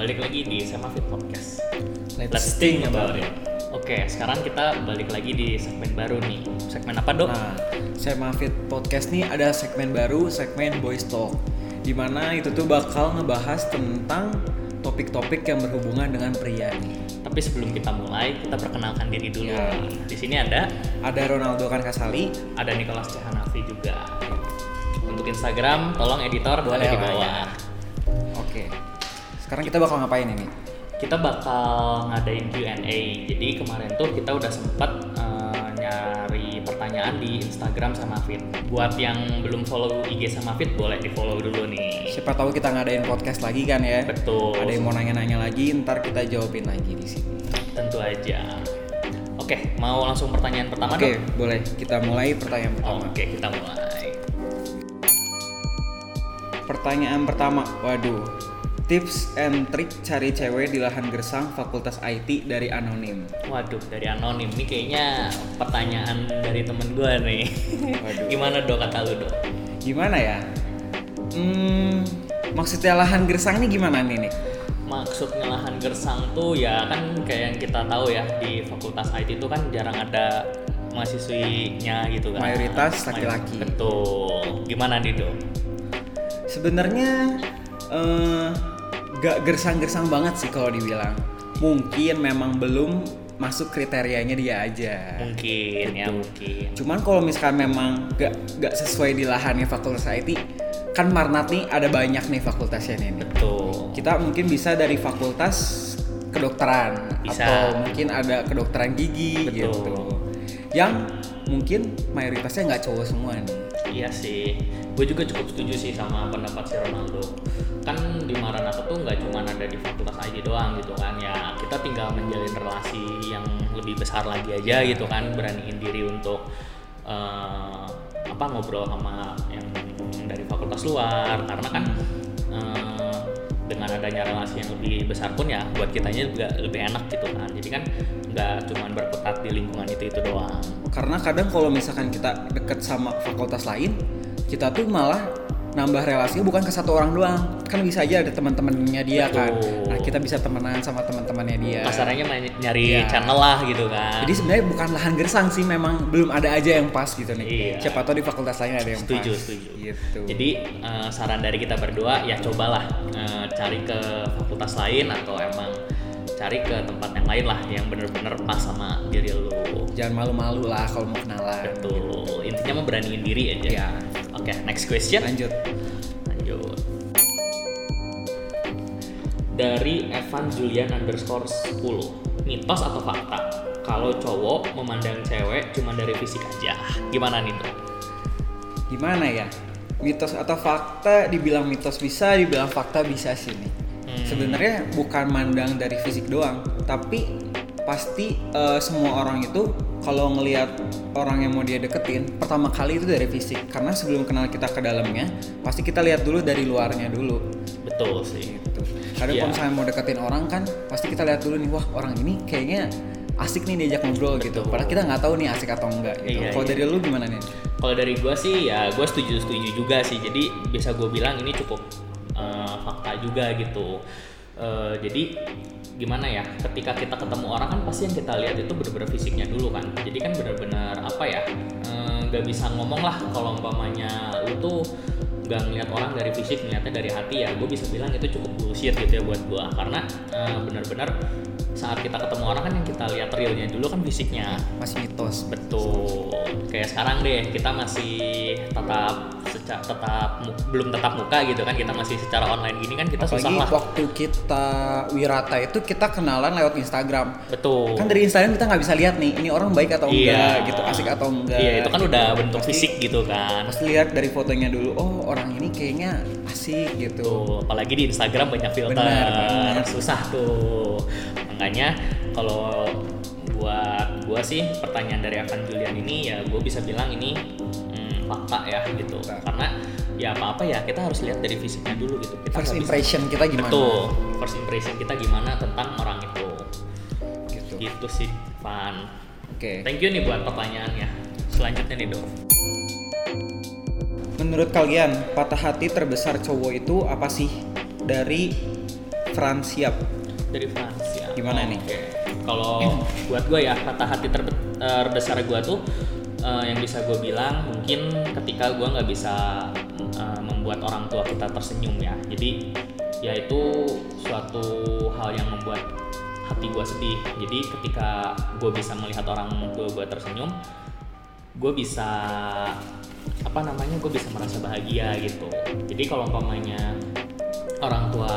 balik lagi di Sama Fit Podcast. Let's Let's think about it. Oke, sekarang kita balik lagi di segmen baru nih. Segmen apa dok? Nah, saya Mafit Podcast nih ada segmen baru, segmen Boys Talk. Di mana itu tuh bakal ngebahas tentang topik-topik yang berhubungan dengan pria nih. Tapi sebelum kita mulai, kita perkenalkan diri dulu. Ya. Di sini ada Ada Ronaldo Kankasali, ada Nicholas Cehanafi juga. Untuk Instagram, tolong editor Boleh di bawah. ya. Oke. Sekarang kita bakal ngapain ini? Kita bakal ngadain Q&A. Jadi kemarin tuh kita udah sempet eh, nyari pertanyaan di Instagram sama Fit. Buat yang belum follow IG sama Fit, boleh di follow dulu nih. Siapa tahu kita ngadain podcast lagi kan ya? Betul. Ada yang mau nanya-nanya lagi, ntar kita jawabin lagi di sini. Tentu aja. Oke, mau langsung pertanyaan pertama Oke, dong? boleh. Kita mulai pertanyaan pertama. Oke, kita mulai. Pertanyaan pertama, waduh. Tips and trik cari cewek di lahan gersang Fakultas IT dari anonim. Waduh, dari anonim nih kayaknya pertanyaan dari temen gue nih. Waduh. Gimana dok kata lu dok? Gimana ya? Hmm, maksudnya lahan gersang ini gimana nih nih? Maksudnya lahan gersang tuh ya kan kayak yang kita tahu ya di fakultas IT itu kan jarang ada mahasiswinya gitu kan. Mayoritas May- laki-laki. Betul. Gimana nih dok? Sebenarnya eh, gak gersang-gersang banget sih kalau dibilang. Mungkin memang belum masuk kriterianya dia aja. Mungkin ya Betul. mungkin. Cuman kalau misalkan memang gak, gak sesuai di lahannya fakultas IT, kan Marnat nih ada banyak nih fakultasnya nih. nih. Betul. Kita mungkin bisa dari fakultas kedokteran Bisa. atau mungkin ada kedokteran gigi Betul. gitu. Yang mungkin mayoritasnya nggak cowok semua nih. Iya sih, gue juga cukup setuju sih sama pendapat si Ronaldo. Kan di Maranatha tuh nggak cuma ada di fakultas IT doang gitu kan ya. Kita tinggal menjalin relasi yang lebih besar lagi aja gitu kan, beraniin diri untuk eh, apa ngobrol sama yang dari fakultas luar. Karena kan eh, dengan adanya relasi yang lebih besar pun ya buat kitanya juga lebih enak gitu kan. Jadi kan nggak cuma berkutat di lingkungan itu itu doang. Karena kadang kalau misalkan kita deket sama fakultas lain, kita tuh malah nambah relasinya bukan ke satu orang doang. Kan bisa aja ada teman-temannya dia kan. Betul. Nah, kita bisa temenan sama teman-temannya dia. Kasarnya main nyari Iya. channel lah gitu kan. Jadi sebenarnya bukan lahan gersang sih, memang belum ada aja yang pas gitu nih. Iya. Siapa tahu di fakultas lain ada yang setuju pas. setuju Gitu. jadi eh, saran dari kita berdua ya cobalah eh, cari ke fakultas lain atau emang cari ke tempat yang lain lah yang bener-bener pas sama diri lu jangan malu-malu lah kalau mau kenalan. betul intinya mah beraniin diri aja Ya. Oke next question Lanjut. lanjut dari Evan Julian underscore 10 mitos atau fakta kalau cowok memandang cewek cuma dari fisik aja gimana nih tuh Gimana ya? Mitos atau fakta? Dibilang mitos bisa, dibilang fakta bisa sih nih. Hmm. Sebenarnya bukan mandang dari fisik doang, tapi pasti eh, semua orang itu kalau ngelihat orang yang mau dia deketin, pertama kali itu dari fisik. Karena sebelum kenal kita ke dalamnya, pasti kita lihat dulu dari luarnya dulu. betul sih Gitu. Kadang Iya. kalau misalnya mau deketin orang kan, pasti kita lihat dulu nih, wah orang ini kayaknya asik nih diajak ngobrol gitu. Betul. Padahal kita nggak tahu nih asik atau enggak gitu. Iya, kalau iya. dari lu gimana nih? Kalau dari gue sih ya gue setuju setuju juga sih. Jadi bisa gue bilang ini cukup eh, fakta juga gitu. Eh, jadi gimana ya? Ketika kita ketemu orang kan pasti yang kita lihat itu bener-bener fisiknya dulu kan. Jadi kan bener-bener apa ya? eh, nggak bisa ngomong lah kalau umpamanya lu tuh nggak ngeliat orang dari fisik ngeliatnya dari hati ya gue bisa bilang itu cukup bullshit gitu ya buat gue karena eh, bener-bener saat kita ketemu orang kan yang kita lihat realnya dulu kan fisiknya Masih mitos. Betul. Kayak sekarang deh kita masih tetap secara tetap belum tetap muka gitu kan kita masih secara online gini kan kita Apalagi susah lah. waktu kita wirata itu kita kenalan lewat Instagram. Betul. Kan dari Instagram kita nggak bisa lihat nih, ini orang baik atau Iya. enggak gitu, asik atau enggak. Iya itu kan gitu. udah bentuk Pasti- fisik gitu kan. Pasti lihat dari fotonya dulu, oh orang ini kayaknya asik gitu. Tuh, apalagi di Instagram banyak filter. Benar banget. Susah tuh. Makanya kalau buat gua sih pertanyaan dari Akan Julian ini ya gue bisa bilang ini hmm, fakta ya gitu. Fakta. Karena ya apa-apa ya kita harus lihat dari fisiknya dulu gitu. Kita First nggak bisa- impression kita gimana? Betul. First impression kita gimana tentang orang itu. Gitu. Gitu sih, Van. Oke. Thank you nih buat pertanyaannya. Selanjutnya nih, Dok. Menurut kalian, patah hati terbesar cowok itu apa sih? Dari Frans siap. dari France ya Gimana nih? Oke. kalau buat gue ya kata hati terbe- terbesar gue tuh eh, yang bisa gue bilang mungkin ketika gue nggak bisa eh, membuat orang tua kita tersenyum ya jadi ya itu suatu hal yang membuat hati gue sedih jadi ketika gue bisa melihat orang tua gue tersenyum gue bisa apa namanya gue bisa merasa bahagia gitu jadi kalau umpamanya orang tua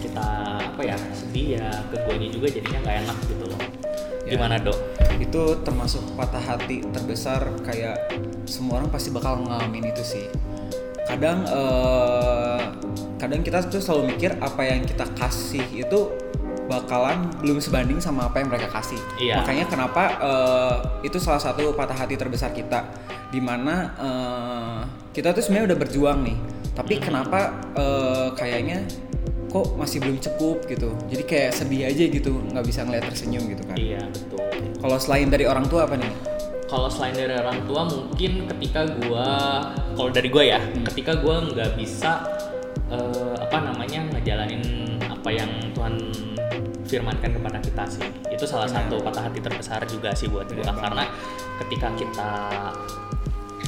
kita apa ya sedih ya ke guanya juga jadinya nggak enak gitu loh Ya. gimana dok Itu termasuk patah hati terbesar kayak semua orang pasti bakal ngalamin itu sih. Kadang eh, kadang kita tuh selalu mikir apa yang kita kasih itu bakalan belum sebanding sama apa yang mereka kasih. Iya. Makanya kenapa eh, itu salah satu patah hati terbesar kita di mana eh, kita tuh sebenarnya udah berjuang nih. Tapi kenapa eh, kayaknya kok masih belum cukup gitu. Jadi kayak sedih aja gitu, nggak bisa ngeliat tersenyum gitu kan. iya betul Kalau selain dari orang tua apa nih? kalau selain dari orang tua mungkin ketika gua kalau dari gua ya Hmm. ketika gua nggak bisa eh, apa namanya ngejalanin apa yang Tuhan firmankan kepada kita sih itu salah Benar. satu patah hati terbesar juga sih buat banget. karena ketika kita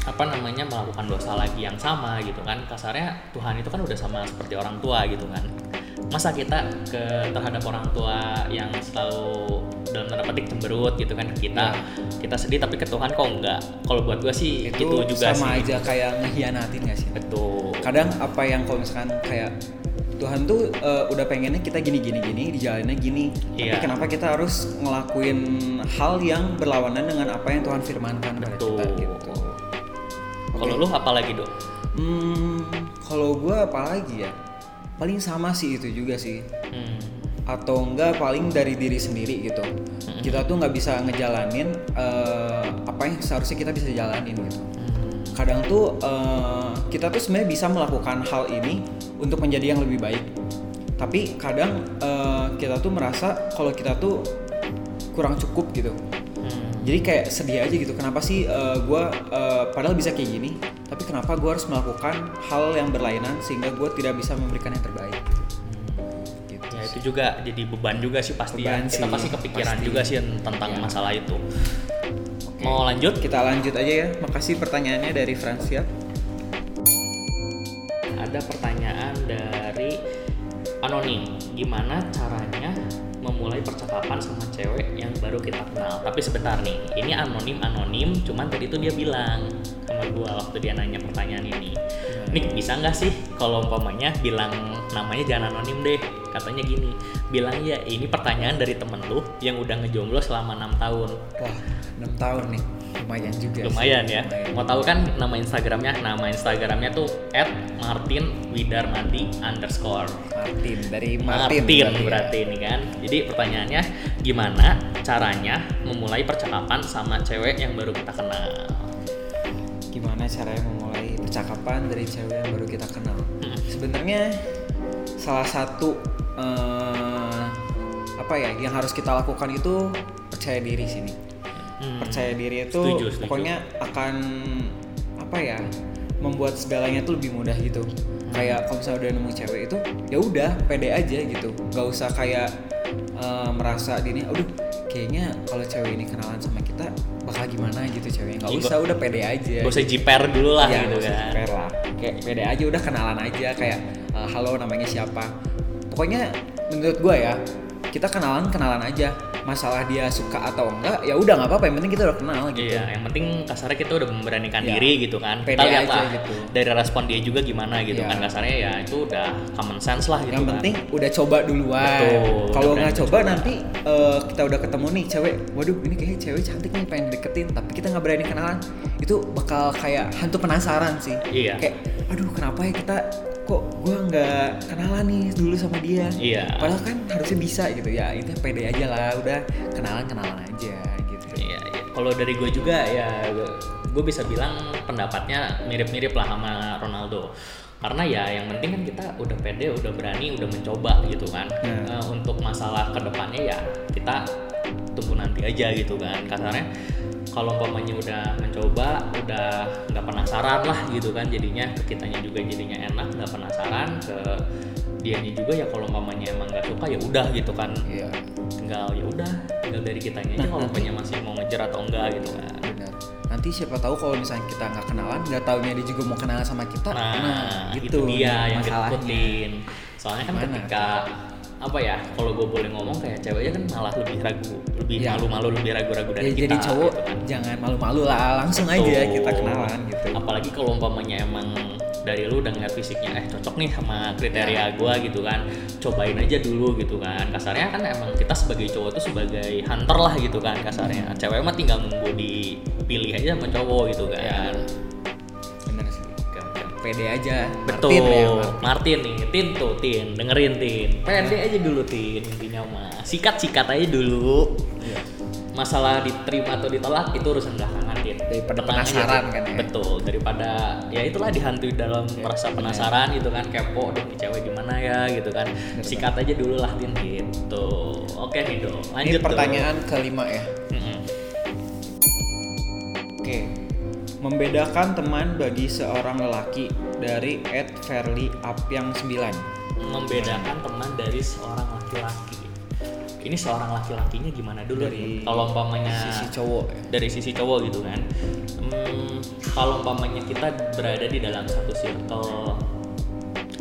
apa namanya melakukan dosa lagi yang sama gitu kan kasarnya Tuhan itu kan udah sama seperti orang tua gitu kan masa kita ke terhadap orang tua yang selalu dalam tanda petik cemberut gitu kan ke kita kita sedih tapi ke Tuhan kok enggak kalau buat gue sih itu gitu juga sama sih aja kayak ngehianatin gak sih? betul Kadang apa yang kalau misalkan kayak Tuhan tuh eh, udah pengennya kita gini gini gini dijalannya gini Iya. tapi kenapa kita harus ngelakuin hal yang berlawanan dengan apa yang Tuhan firmankan betul kita gitu. kalau Oke. lu apa lagi dok Hmm, kalau gue apalagi ya paling sama sih itu juga sih hmm. atau enggak paling dari diri sendiri gitu kita tuh nggak bisa ngejalanin eh, apa yang seharusnya kita bisa jalanin gitu Hmm. kadang tuh eh, kita tuh sebenarnya bisa melakukan hal ini untuk menjadi yang lebih baik. Tapi kadang eh, kita tuh merasa kalau kita tuh kurang cukup gitu. Hmm. jadi kayak sedih aja gitu kenapa sih gue padahal bisa kayak gini tapi kenapa gue harus melakukan hal yang berlainan sehingga gue tidak bisa memberikan yang terbaik? Gitu ya itu juga jadi beban juga sih pasti ya. Beban kita sih, pasti kepikiran pasti. juga sih tentang Iya. masalah itu. Mau lanjut? Kita lanjut aja ya. Makasih pertanyaannya dari Francia ada pertanyaan anonim gimana caranya memulai percakapan sama cewek yang baru kita kenal? Tapi sebentar nih ini anonim anonim cuman tadi tuh dia bilang sama gua waktu dia nanya pertanyaan ini. Nik bisa nggak sih kalau umpamanya bilang namanya jangan anonim deh? Katanya gini bilang ya ini pertanyaan dari temen lu yang udah ngejomblo selama enam tahun. Wah 6 tahun nih lumayan juga sih. lumayan ya Lumayan. mau tahu kan nama instagramnya nama instagramnya tuh @martinwidarmadi underscore Martin dari Martin, Martin, ya. berarti ini kan jadi pertanyaannya gimana caranya memulai percakapan sama cewek yang baru kita kenal gimana caranya memulai percakapan dari cewek yang baru kita kenal Hmm. sebenarnya salah satu eh, apa ya yang harus kita lakukan itu percaya diri sini Hmm. percaya diri itu Setuju, setuju. pokoknya akan apa ya membuat segalanya tuh lebih mudah gitu. Kayak kalau misalnya udah nemu cewek itu ya udah pede aja gitu. Nggak usah kayak eh, merasa dini aduh kayaknya kalau cewek ini kenalan sama kita bakal gimana gitu ceweknya. Nggak usah udah pede aja gak usah jiper dulu lah Iya, gitu kan. fair lah. Kayak pede aja udah kenalan aja kayak eh, halo namanya siapa? Pokoknya menurut gua ya kita kenalan kenalan aja masalah dia suka atau enggak ya udah nggak apa-apa yang penting kita udah kenal gitu Iya, yang penting kasarnya kita udah memberanikan Iya. diri gitu kan. Pede kita lihat lah gitu. dari respon dia juga gimana gitu Iya. kan. Kasarnya ya itu udah common sense lah gitu yang kan. penting udah coba duluan kalau nggak coba coba. nanti eh, kita udah ketemu nih cewek waduh ini kayaknya cewek cantik nih pengen deketin tapi kita nggak berani kenalan itu bakal kayak hantu penasaran sih Iya. kayak aduh kenapa ya kita kok gua nggak kenalan nih dulu sama dia Iya. padahal kan harusnya bisa gitu ya itu pede aja lah udah kenalan kenalan aja gitu Iya, iya. Kalau dari gue juga ya gue bisa bilang pendapatnya mirip-mirip lah sama Ronaldo. Karena ya yang penting kan kita udah pede, udah berani, udah mencoba gitu kan. Eh, untuk masalah ke depannya ya kita tunggu nanti aja gitu kan. Kasarnya kalau umpamanya udah mencoba udah nggak penasaran lah gitu kan jadinya kitanya juga jadinya enak nggak penasaran ke dianya juga ya kalau umpamanya emang nggak suka ya udah gitu kan. Iya. Tinggal ya udah tinggal dari kitanya aja Nah, kalau nanti- umpamanya masih mau ngejar atau enggak gitu kan. Benar. Nanti siapa tahu kalau misalnya kita nggak kenalan nggak taunya dia juga mau kenalan sama kita nah, gitu itu dia yang masalahnya. ditakutin soalnya kan Gimana? ketika apa ya kalau gue boleh ngomong kayak ceweknya kan malah lebih ragu lebih Ya. malu-malu lebih ragu-ragu ya, dari kita jadi cowok gitu kan. jangan malu-malu lah langsung aja Betul. kita kenalan gitu apalagi kalau umpamanya emang dari lu udah ngeliat fisiknya eh cocok nih sama Ya. kriteria gua gitu kan cobain aja dulu gitu kan kasarnya kan emang kita sebagai cowok tuh sebagai hunter lah gitu kan kasarnya cewek mah tinggal nunggu dipilih aja sama cowok gitu kan oke. Pede aja. Betul. Martin ya Martin. Martin. nih Tin tuh Tin. Dengerin Tin. Pede aja dulu Tin intinya mah. Sikat sikat aja dulu. Iya. masalah diterima atau ditolak itu urusan belakangan Tin. Daripada Tenang aja, penasaran Tin. kan ya. betul. Daripada ya itulah dihantui dalam merasa penasaran gitu kan. Kepo dong nih cewek gimana ya? gitu kan. Sikat aja dulu lah Tin gitu. Oke nih Do ini lanjut Do. pertanyaan kelima ya. Mm-mm. Oke, membedakan teman bagi seorang lelaki dari Ed Fairly Apyang 9 membedakan teman dari seorang laki-laki. Ini seorang laki-lakinya gimana dulu Dari nih? kalau umpamanya sisi cowok ya. dari sisi cowok gitu kan. Hmm, kalau umpamanya kita berada di dalam satu circle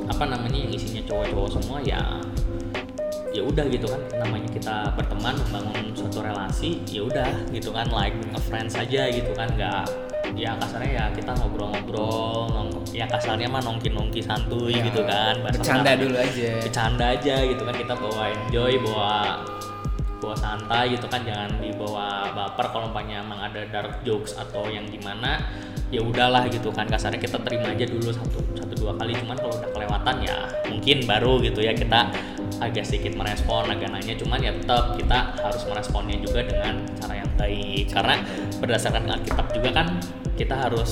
apa namanya yang isinya cowok-cowok semua ya ya udah gitu kan. Namanya kita berteman membangun suatu relasi ya udah gitu kan. Like a friends aja gitu kan. Nggak ya kasarnya ya kita ngobrol-ngobrol nong- ya kasarnya mah nongki-nongki santuy Ya, gitu kan bahasa bercanda dulu aja. bercanda aja gitu kan kita bawa enjoy bawa bawa santai gitu kan jangan dibawa baper kalau umpamanya emang ada dark jokes atau yang gimana ya udahlah gitu kan kasarnya kita terima aja dulu satu satu dua kali cuman kalau udah kelewatan ya mungkin baru gitu ya kita agak sedikit merespon agak nanya cuman ya tetap kita harus meresponnya juga dengan cara yang baik karena berdasarkan Alkitab juga kan kita harus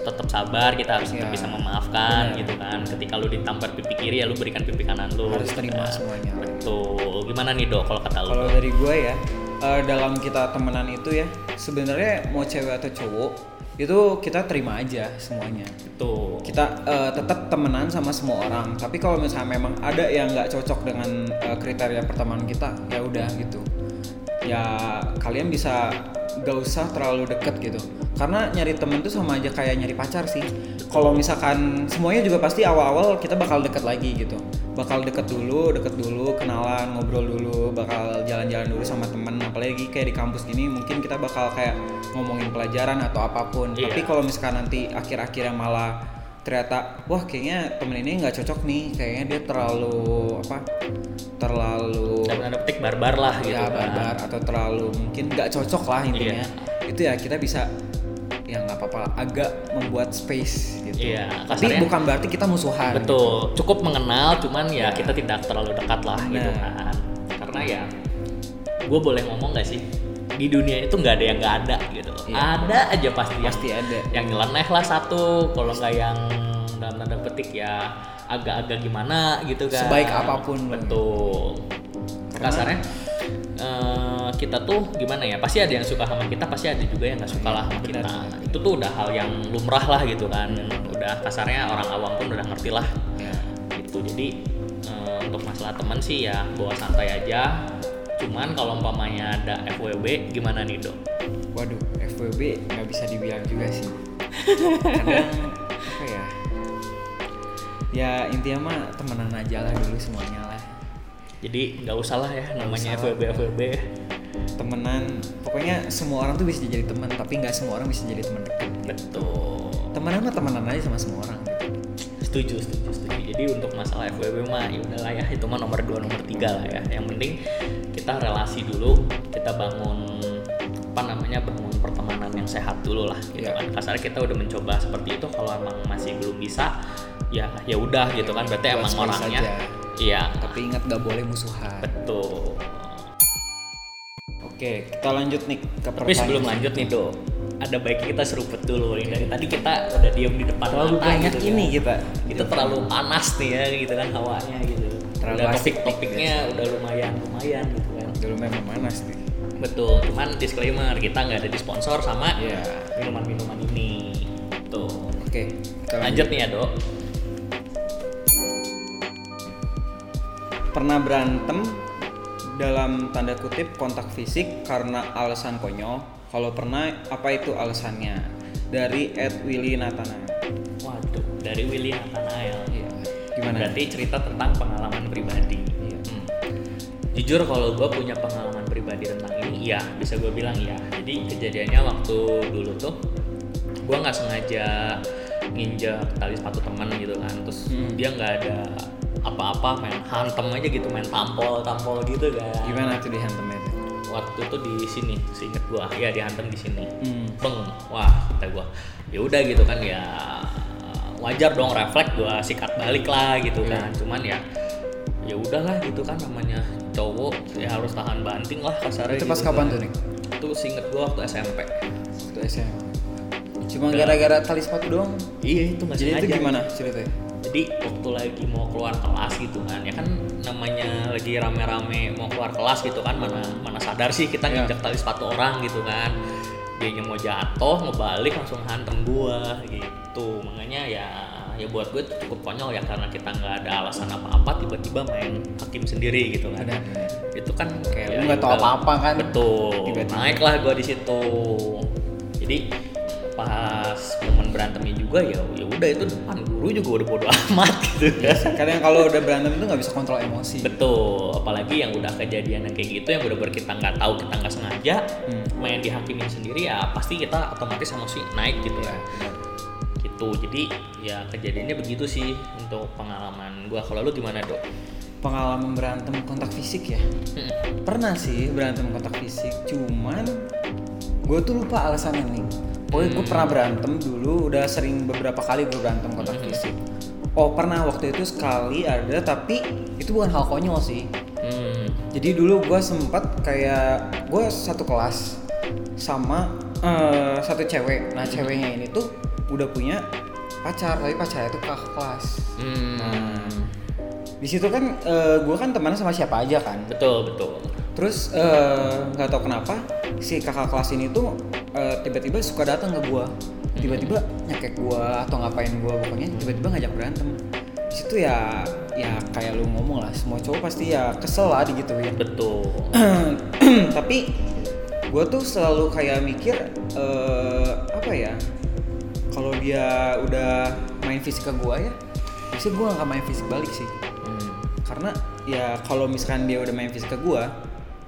tetap sabar kita harus tetap Ya, bisa memaafkan benar. gitu kan ketika lu ditampar pipi kiri ya lu berikan pipi kanan lu Harus gitu terima kan. semuanya. betul gimana nih dok kalau kata lu Kalau dari gue ya, eh, dalam kita temenan itu ya, sebenarnya mau cewek atau cowok itu kita terima aja semuanya. tuh Kita eh, tetap temenan sama semua orang. Tapi kalau misalnya memang ada yang nggak cocok dengan eh, kriteria pertemanan kita, ya udah gitu. Ya kalian bisa gak usah terlalu deket gitu. Karena nyari temen tuh sama aja kayak nyari pacar sih. Kalau misalkan semuanya juga pasti awal-awal kita bakal deket lagi gitu. Bakal deket dulu, deket dulu, kenalan, ngobrol dulu, bakal jalan-jalan dulu sama temen. Apalagi kayak di kampus gini mungkin kita bakal kayak ngomongin pelajaran atau apa pun. Iya. Tapi kalau misalkan nanti akhir-akhirnya malah ternyata wah kayaknya temen ini nggak cocok nih kayaknya dia terlalu apa terlalu tanda petik barbar lah gitu ya kan. barbar atau terlalu mungkin nggak cocok lah intinya Iya. itu ya kita bisa ya nggak apa-apa agak membuat space gitu Iya, tapi bukan berarti kita musuhan betul cukup mengenal cuman ya kita tidak terlalu dekat lah gitu Nah. kan karena ya gue boleh ngomong gak sih di dunia itu nggak ada yang nggak ada gitu. Iya. ada aja pasti yang pasti ada. yang nyeleneh lah satu kalau nggak yang dalam tanda petik ya agak-agak gimana gitu kan. Sebaik apa pun. Betul. Karena- kasarnya eh, kita tuh gimana ya pasti ada yang suka sama kita pasti ada juga yang nggak suka lah sama kita. Benar. itu tuh udah hal yang lumrah lah gitu kan. Udah kasarnya orang awam pun udah ngerti lah. Ya. Gitu. Jadi eh, untuk masalah teman sih ya bawa santai aja cuman kalau umpamanya ada FWB gimana nih dok? Waduh FWB nggak bisa dibilang juga sih. Kadang apa ya? Ya intinya mah temenan aja lah dulu semuanya lah. Jadi nggak usah lah ya namanya usah. FWB FWB temenan pokoknya semua orang tuh bisa jadi teman tapi nggak semua orang bisa jadi teman dekat betul. Temenan mah temenan aja sama semua orang. Gitu. setuju setuju setuju jadi untuk masalah FWB mah ya udahlah ya itu mah nomor dua nomor tiga lah ya. Yang penting kita relasi dulu kita bangun apa namanya bangun pertemanan yang sehat dulu lah gitu Iya. kan. Kasarnya kita udah mencoba seperti itu kalau emang masih belum bisa ya ya udah gitu kan. Berarti Buat emang orangnya iya. Tapi ingat nggak boleh musuhan. Betul. Oke kita lanjut nih ke tapi sebelum lanjut nih do ada baiknya kita seruput dulu. Nih dari tadi kita udah diem di depan terlalu mata banyak gitu ini kan. kita. Kita terlalu panas nih ya gitu kan hawanya gitu. Terlalu udah asik topik topiknya. udah lumayan lumayan gitu kan. Dulu memang panas nih. Betul cuman disclaimer kita nggak ada di sponsor sama Iya. minuman-minuman ini. Tuh. Oke, kita lanjut. Nih ya dok Pernah berantem dalam tanda kutip kontak fisik karena alasan konyol. Kalau pernah, apa itu alasannya? Dari Ed Willy Nathanael. waduh dari Willy Nathanael Iya. Gimana? berarti cerita tentang pengalaman pribadi Iya. Hmm. jujur kalau gue punya pengalaman pribadi tentang ini iya bisa gue bilang iya jadi kejadiannya waktu dulu tuh gue nggak sengaja nginjak tali sepatu teman gitu kan terus Hmm. dia nggak ada apa-apa main hantem aja gitu main tampol tampol gitu kan Gimana tuh dihantemnya? Waktu itu di sini seinget gue ya dihantem di sini Hmm. beng wah kata gue ya udah gitu kan ya wajar dong refleks gue sikat balik lah gitu Iya. kan cuman ya ya udahlah gitu kan namanya cowok ya harus tahan banting lah kasarnya Itu pas gitu kapan kan. tuh nih? itu seinget gue waktu SMP Waktu SMA. Cuma gara-gara tali sepatu doang. iya itu nggak Jadi itu gimana ceritanya? Jadi waktu lagi mau keluar kelas gitu kan ya kan namanya lagi rame-rame mau keluar kelas gitu kan mana mana sadar sih kita Iya. nginjak tali sepatu orang gitu kan dia mau jatuh mau balik langsung hantem gua gitu makanya ya ya buat gue cukup konyol ya karena kita nggak ada alasan apa-apa tiba-tiba main hakim sendiri gitu kan Benar. itu kan Kayak ya lu nggak tahu apa-apa kan. betul Tiba-tiba. naiklah gua di situ jadi pas momen berantemnya juga ya ya udah itu depan guru juga udah bodo amat gitu Iya kan Kadang kalau udah berantem itu nggak bisa kontrol emosi. betul apalagi yang udah kejadian yang kayak gitu yang bener-bener kita nggak tahu kita nggak sengaja Hmm. main dihakimin sendiri ya pasti kita otomatis emosi naik gitu ya gitu jadi ya kejadiannya begitu sih untuk pengalaman gua kalau lu gimana dok Pengalaman berantem kontak fisik ya? Hmm. Pernah sih berantem kontak fisik, cuman gue tuh lupa alasannya nih. Pokoknya gue Hmm. pernah berantem dulu, udah sering beberapa kali gue berantem kontak Hmm. fisik. Oh pernah waktu itu sekali ada, tapi itu bukan hal konyol sih. Hmm. Jadi dulu gue sempet kayak gue satu kelas sama eh, satu cewek. Nah ceweknya ini tuh udah punya pacar, tapi pacarnya tuh kakak kelas. Hmm. Nah, di situ kan gue kan temenan sama siapa aja kan. betul betul Terus eh, nggak tahu kenapa si kakak kelas ini tuh eh, tiba-tiba suka datang ke gua. Tiba-tiba nyekek gua atau ngapain gua pokoknya tiba-tiba ngajak berantem. Di situ ya ya kayak lu ngomong lah, semua cowok pasti ya kesel lah digituin. betul Tapi gua tuh selalu kayak mikir eh, apa ya? Kalau dia udah main fisik ke gua ya, bisa gua nggak main fisik balik sih Hmm. karena ya kalau misalkan dia udah main fisik ke gua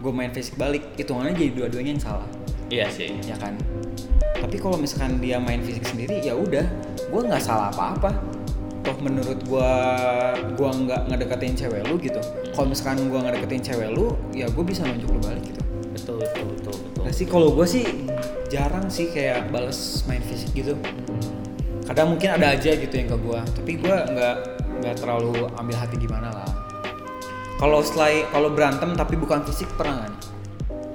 gue main fisik balik hitungannya jadi dua-duanya yang salah iya sih. Ya kan? Tapi kalau misalkan dia main fisik sendiri ya udah. Gua nggak salah apa-apa. Toh menurut gua gua nggak ngedeketin cewek lu gitu. Kalau misalkan gua ngedeketin cewek lu ya gue bisa nunjuk lu balik gitu. Betul betul betul betul. Nah sih kalau gua sih jarang sih kayak bales main fisik gitu. Kadang mungkin ada aja gitu yang ke gua. Tapi gua nggak nggak terlalu ambil hati gimana lah. Kalau setelah kalau berantem tapi bukan fisik pernah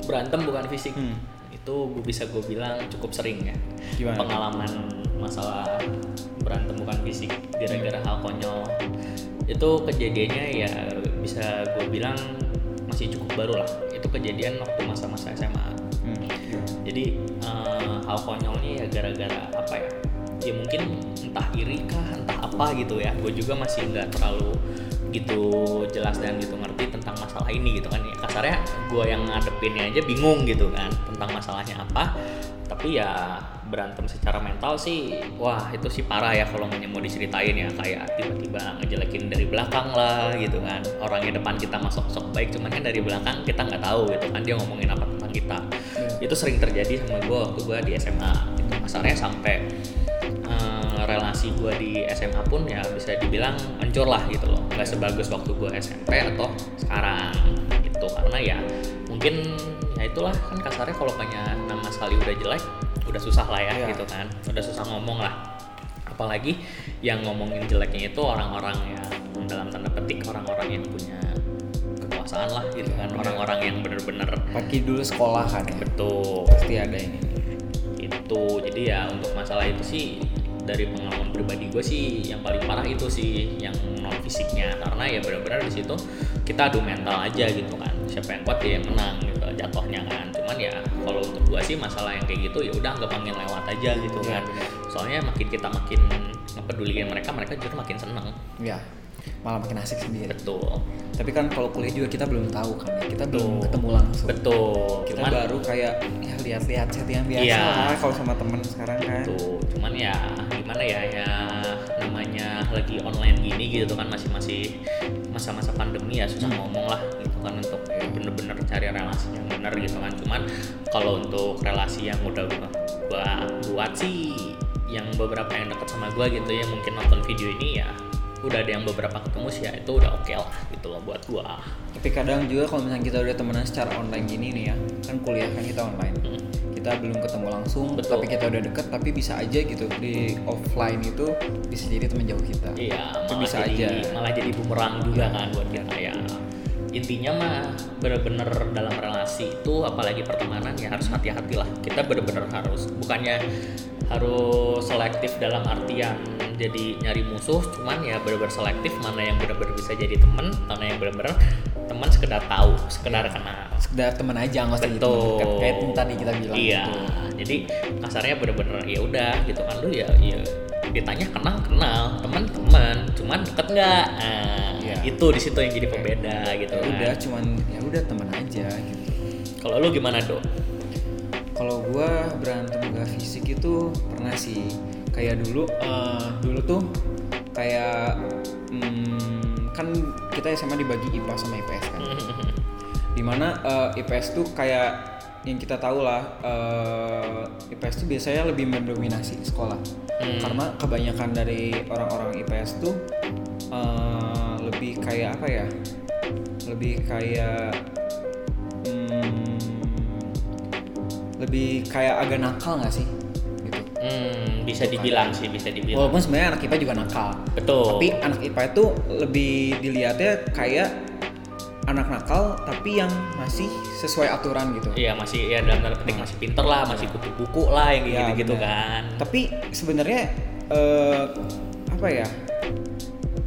berantem bukan fisik. Hmm. Itu gue bisa gue bilang cukup sering ya. Gimana? pengalaman masalah berantem bukan fisik gara-gara hal konyol. Itu kejadiannya ya bisa gue bilang masih cukup baru lah. Itu kejadian waktu masa-masa SMA Hmm. jadi eh, hal konyolnya ya gara-gara apa ya? Ya mungkin entah iri kah entah apa gitu ya. Gue juga masih nggak terlalu gitu jelas dan gitu ngerti tentang masalah ini gitu kan. Ya kasarnya gue yang ngadepinnya aja bingung gitu kan tentang masalahnya apa. Tapi ya berantem secara mental sih wah itu sih parah ya kalau mau diceritain ya. Kayak tiba-tiba ngejelekin dari belakang lah gitu kan. Orangnya depan kita masuk sok baik cuman kan dari belakang kita nggak tahu gitu kan dia ngomongin apa tentang kita. Iya. itu sering terjadi sama gue waktu gue di SMA itu kasarnya sampai eh, relasi gue di SMA pun ya bisa dibilang hancur lah gitu loh nggak sebagus waktu gue SMP atau sekarang itu karena ya mungkin ya itulah kan kasarnya kalau punya nama sekali udah jelek udah susah lah ya Iya. gitu kan udah susah ngomong lah apalagi yang ngomongin jeleknya itu orang-orang yang dalam tanda petik orang-orang yang punya kekuasaan lah gitu kan Iya. orang-orang yang bener-bener Pakai dulu sekolah kan ya. betul Pasti ada ini. itu jadi ya untuk masalah itu sih dari pengalaman pribadi gue sih yang paling parah itu sih yang non fisiknya. Karena ya benar-benar di situ kita adu mental aja gitu kan. Siapa yang kuat dia yang menang gitu jatuhnya kan. Cuman ya kalau untuk gua sih masalah yang kayak gitu ya udah nggak panggil lewat aja gitu Iya, kan. soalnya makin kita makin ngepeduliin mereka mereka justru makin seneng. Ya malah makin asik sendiri. Betul. Tapi kan kalau kuliah juga kita belum tahu kan kita belum Betul. ketemu langsung. Betul. Kita cuman baru kayak ya lihat-lihat settingan biasa Iya. lah kalau sama temen sekarang kan. Tuh cuman ya ya ya namanya lagi online gini gitu kan masih masih masa-masa pandemi ya susah Hmm. ngomong lah gitu kan untuk bener-bener cari relasi yang benar gitu kan cuman kalau untuk relasi yang udah gua, gua buat sih yang beberapa yang deket sama gua gitu ya mungkin nonton video ini ya udah ada yang beberapa ketemu sih ya itu udah oke lah gitu loh buat gua tapi kadang juga kalau misalnya kita udah temenan secara online gini nih ya kan kuliah kan kita online Hmm. Kita belum ketemu langsung Betul. tapi kita udah deket tapi bisa aja gitu di offline itu bisa jadi teman jauh kita Iya, Itu malah bisa jadi, aja malah jadi bumerang juga kan buat kita ya. Intinya mah bener-bener dalam relasi itu apalagi pertemanan ya harus hati-hati lah. Kita bener-bener harus bukannya harus selektif dalam artian jadi nyari musuh, cuman ya bener-bener selektif mana yang bener-bener bisa jadi temen, mana yang bener-bener teman sekedar tahu, sekedar kenal. sekedar teman aja nggak usah dekat kayak tadi kita bilang Iya, gitu. jadi kasarnya bener-bener ya udah gitu kan lu ya, ya ditanya kenal kenal, teman teman, cuman deket nggak? Nah, Iya. itu di situ yang jadi pembeda gitu ya kan. udah cuman ya udah teman aja gitu Kalau lu gimana dok? Kalau gua berantem gak fisik itu pernah sih. Kayak dulu eh, dulu tuh kayak hmm, kan kita SMA dibagi IPA sama IPS kan. Di mana eh, IPS tuh kayak yang kita tahu lah eh, IPS tuh biasanya lebih mendominasi sekolah. Hmm. karena kebanyakan dari orang-orang IPS tuh eh, lebih kayak apa ya? Lebih kayak lebih kayak agak nakal nggak sih gitu Hmm, bisa dibilang sih, bisa dibilang. walaupun sebenarnya anak IPA juga nakal Betul. tapi anak IPA itu lebih dilihatnya kayak anak nakal tapi yang masih sesuai aturan gitu. Iya masih ya dalam tanda petik masih pinter lah, masih kutu buku lah yang gitu gitu bener. kan. Tapi sebenarnya eh, apa ya?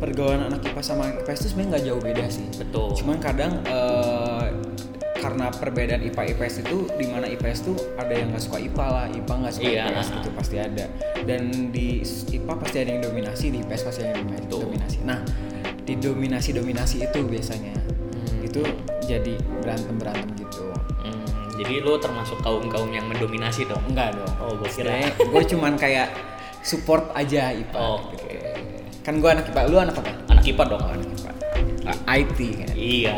Pergaulan anak IPA sama anak IPS itu sebenarnya nggak jauh beda sih. Betul. Cuman kadang eh, karena perbedaan IPA IPS itu di mana IPS tuh ada yang nggak suka IPA lah, IPA nggak suka Iya. IPS gitu pasti ada. Dan di IPA pasti ada yang dominasi, di IPS pasti ada yang dominasi. Nah, di dominasi-dominasi itu biasanya Hmm. itu jadi berantem-berantem gitu. Hmm, jadi lu termasuk kaum kaum yang mendominasi dong. Enggak dong. Oh, gua kira. gue cuman kayak support aja IPA. Oke. gitu. Kan gue anak IPA, lu anak apa? Anak IPA dong. Anak IPA. Ah, IT kan. Iya.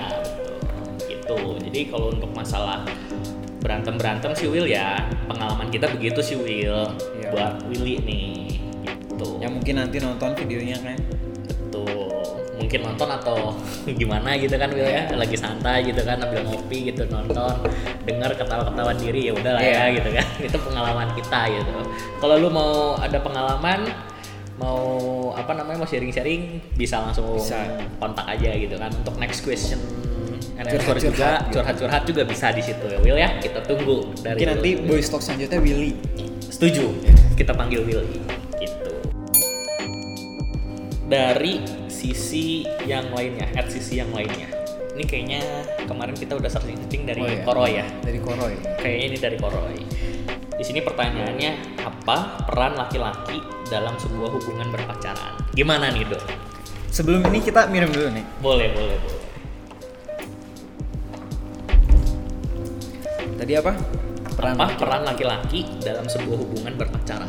Gitu. Jadi kalau untuk masalah berantem berantem sih Will ya, pengalaman kita begitu sih Will. Iya. Buat Willy nih. Gitu. Yang mungkin nanti nonton videonya kan. Betul. Mungkin nonton atau gimana gitu kan Will ya, lagi santai gitu kan sambil ngopi gitu nonton, dengar ketawa-ketawa diri ya udah lah ya Iya. gitu kan. Itu pengalaman kita gitu. Kalau lu mau ada pengalaman mau apa namanya mau sharing-sharing bisa langsung Bisa. kontak aja gitu kan untuk next question and answer Curhat-curhat juga gitu. curhat-curhat juga bisa di situ ya Will ya kita tunggu dari Mungkin nanti lu. boys talk selanjutnya Willy. Setuju. Kita panggil Willy. Gitu. Dari sisi yang lainnya, at sisi yang lainnya. Ini kayaknya kemarin kita udah searching dari Oh, iya. Koroy ya. Dari Koroy. Kayaknya ini dari Koroy. Di sini pertanyaannya apa peran laki-laki dalam sebuah hubungan berpacaran? Gimana nih dok? Sebelum ini kita minum dulu nih. Boleh, boleh, boleh. Tadi apa? Peran apa laki- peran laki-laki dalam sebuah hubungan berpacaran?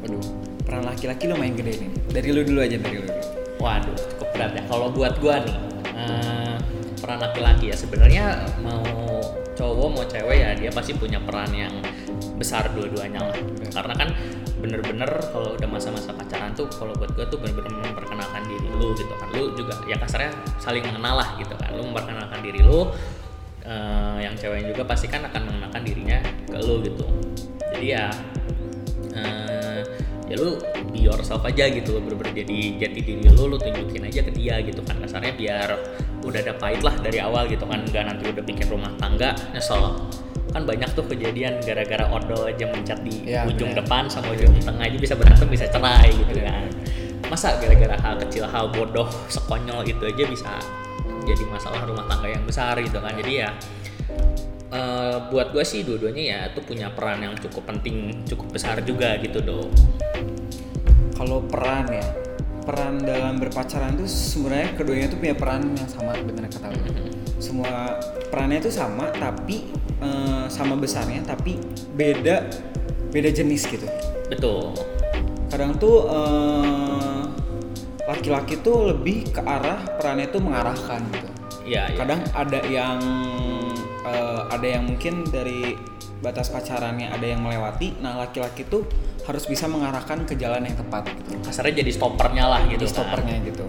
Waduh, peran laki-laki lumayan gede nih. Dari lu dulu aja, dari lu dulu. Waduh, cukup berat ya. Kalau buat gua nih, eh, peran laki-laki ya sebenarnya mau cowok mau cewek ya dia pasti punya peran yang besar dua-duanya lah. Karena kan bener-bener kalau udah masa-masa pacaran tuh kalau buat gua tuh bener-bener memperkenalkan diri lu gitu kan. Lu juga ya kasarnya saling mengenal lah gitu kan. Lu memperkenalkan diri lu eh, yang cewek juga pasti kan akan mengenalkan dirinya ke lu gitu. Jadi ya eh, ya lu be yourself aja gitu bener-bener jadi jati diri lu lu tunjukin aja ke dia gitu kan. Kasarnya biar udah ada pahit lah dari awal gitu kan. Nggak nanti udah bikin rumah tangga nyesel. Kan banyak tuh kejadian gara-gara odol aja mencat di Iya, ujung bener. depan sama ujung tengah aja bisa berantem bisa cerai gitu kan. Masa gara-gara hal kecil hal bodoh sekonyol itu aja bisa jadi masalah rumah tangga yang besar gitu kan jadi ya eh, buat gue sih dua-duanya ya itu punya peran yang cukup penting cukup besar juga gitu dong Kalau peran ya, peran dalam berpacaran itu sebenarnya keduanya tuh punya peran yang sama benar kata lu. Semua perannya itu sama tapi eh, sama besarnya tapi beda beda jenis gitu. betul Kadang tuh eh, laki-laki tuh lebih ke arah perannya itu mengarahkan gitu. Iya, iya. Kadang ada yang eh, ada yang mungkin dari batas pacarannya ada yang melewati. Nah laki-laki tuh harus bisa mengarahkan ke jalan yang tepat gitu. kasarnya jadi stoppernya lah gitu Jadi stoppernya gitu.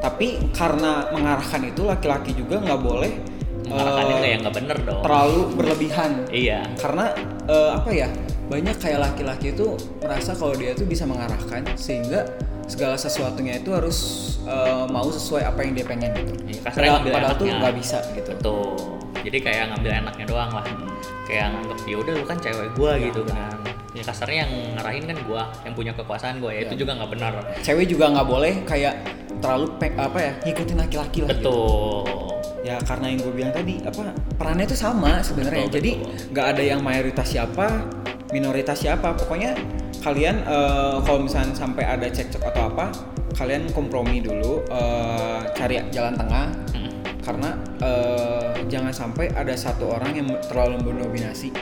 Tapi karena mengarahkan itu laki-laki juga nggak boleh kan. mengarahkannya eh, kayak nggak bener dong terlalu berlebihan. iya Karena eh, apa ya banyak kayak laki-laki itu merasa kalau dia tuh bisa mengarahkan sehingga segala sesuatunya itu harus eh, mau sesuai apa yang dia pengen gitu. Iya, kasarnya Padahal, tuh nggak bisa gitu. Betul. Jadi kayak ngambil enaknya doang lah. Kayak nganggep ya udah lu kan cewek gua Ya, gitu kan. Ya kasarnya yang ngarahin kan gua, yang punya kekuasaan gua ya, itu Ya. juga nggak benar. Cewek juga nggak boleh kayak terlalu pe- apa ya ngikutin laki-laki lah gitu. Betul. Ya karena yang gue bilang tadi apa perannya itu sama sebenarnya. Jadi nggak ada yang mayoritas siapa, minoritas siapa. Pokoknya kalian eh, kalau misalnya sampai ada cekcok atau apa, kalian kompromi dulu, eh, cari jalan tengah. Mm. Karena eh, jangan sampai ada satu orang yang terlalu mendominasi.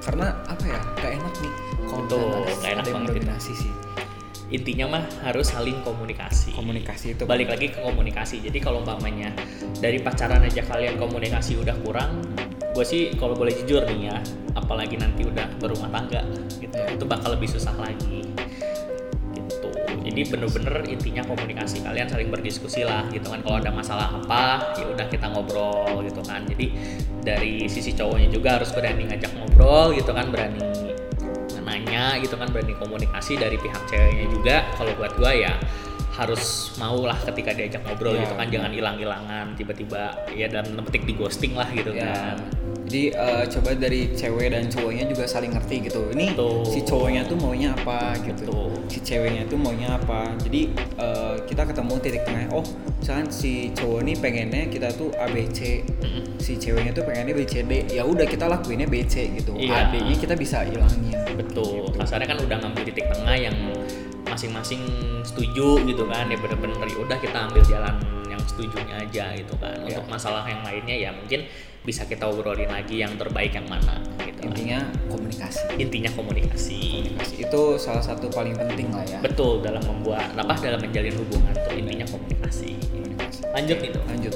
Karena apa ya? Gak enak nih kalau nggak enak banget mendominasi sih. Intinya mah harus saling komunikasi. Komunikasi itu Balik lagi ke komunikasi. Jadi kalau umpamanya dari pacaran aja kalian komunikasi udah kurang, gue sih kalau boleh jujur nih ya, apalagi nanti udah berumah tangga gitu, Ya. itu bakal lebih susah lagi. Gitu. Jadi bener-bener intinya komunikasi kalian saling berdiskusi lah gitu kan. Kalau ada masalah apa, ya udah kita ngobrol gitu kan. Jadi dari sisi cowoknya juga harus berani ngajak ngobrol gitu kan, berani nanya gitu kan berani komunikasi dari pihak ceweknya juga kalau buat gua ya harus mau lah ketika diajak ngobrol Ya, gitu kan jangan hilang-hilangan tiba-tiba ya dalam tanda petik di ghosting lah gitu Ya. kan Jadi eh, coba dari cewek dan cowoknya juga saling ngerti gitu. Ini Betul. si cowoknya tuh maunya apa gitu. Betul. Si ceweknya tuh maunya apa. Jadi eh, kita ketemu titik tengah. Oh, misalkan si cowok nih pengennya kita tuh ABC. Mm-mm. Si ceweknya tuh pengennya BCD. Ya udah kita lakuinnya BC gitu. Iya. AD-nya kita bisa hilangin. betul Gitu. kasarnya kan udah ngambil titik tengah yang masing-masing setuju gitu kan ya bener-bener ya udah kita ambil jalan yang setujunya aja gitu kan Ya. untuk masalah yang lainnya ya mungkin bisa kita obrolin lagi yang terbaik yang mana gitu kan. Intinya komunikasi. intinya komunikasi Komunikasi itu salah satu paling penting lah ya. betul dalam membuat apa dalam menjalin hubungan tuh intinya komunikasi Komunikasi. lanjut nih Lanjut.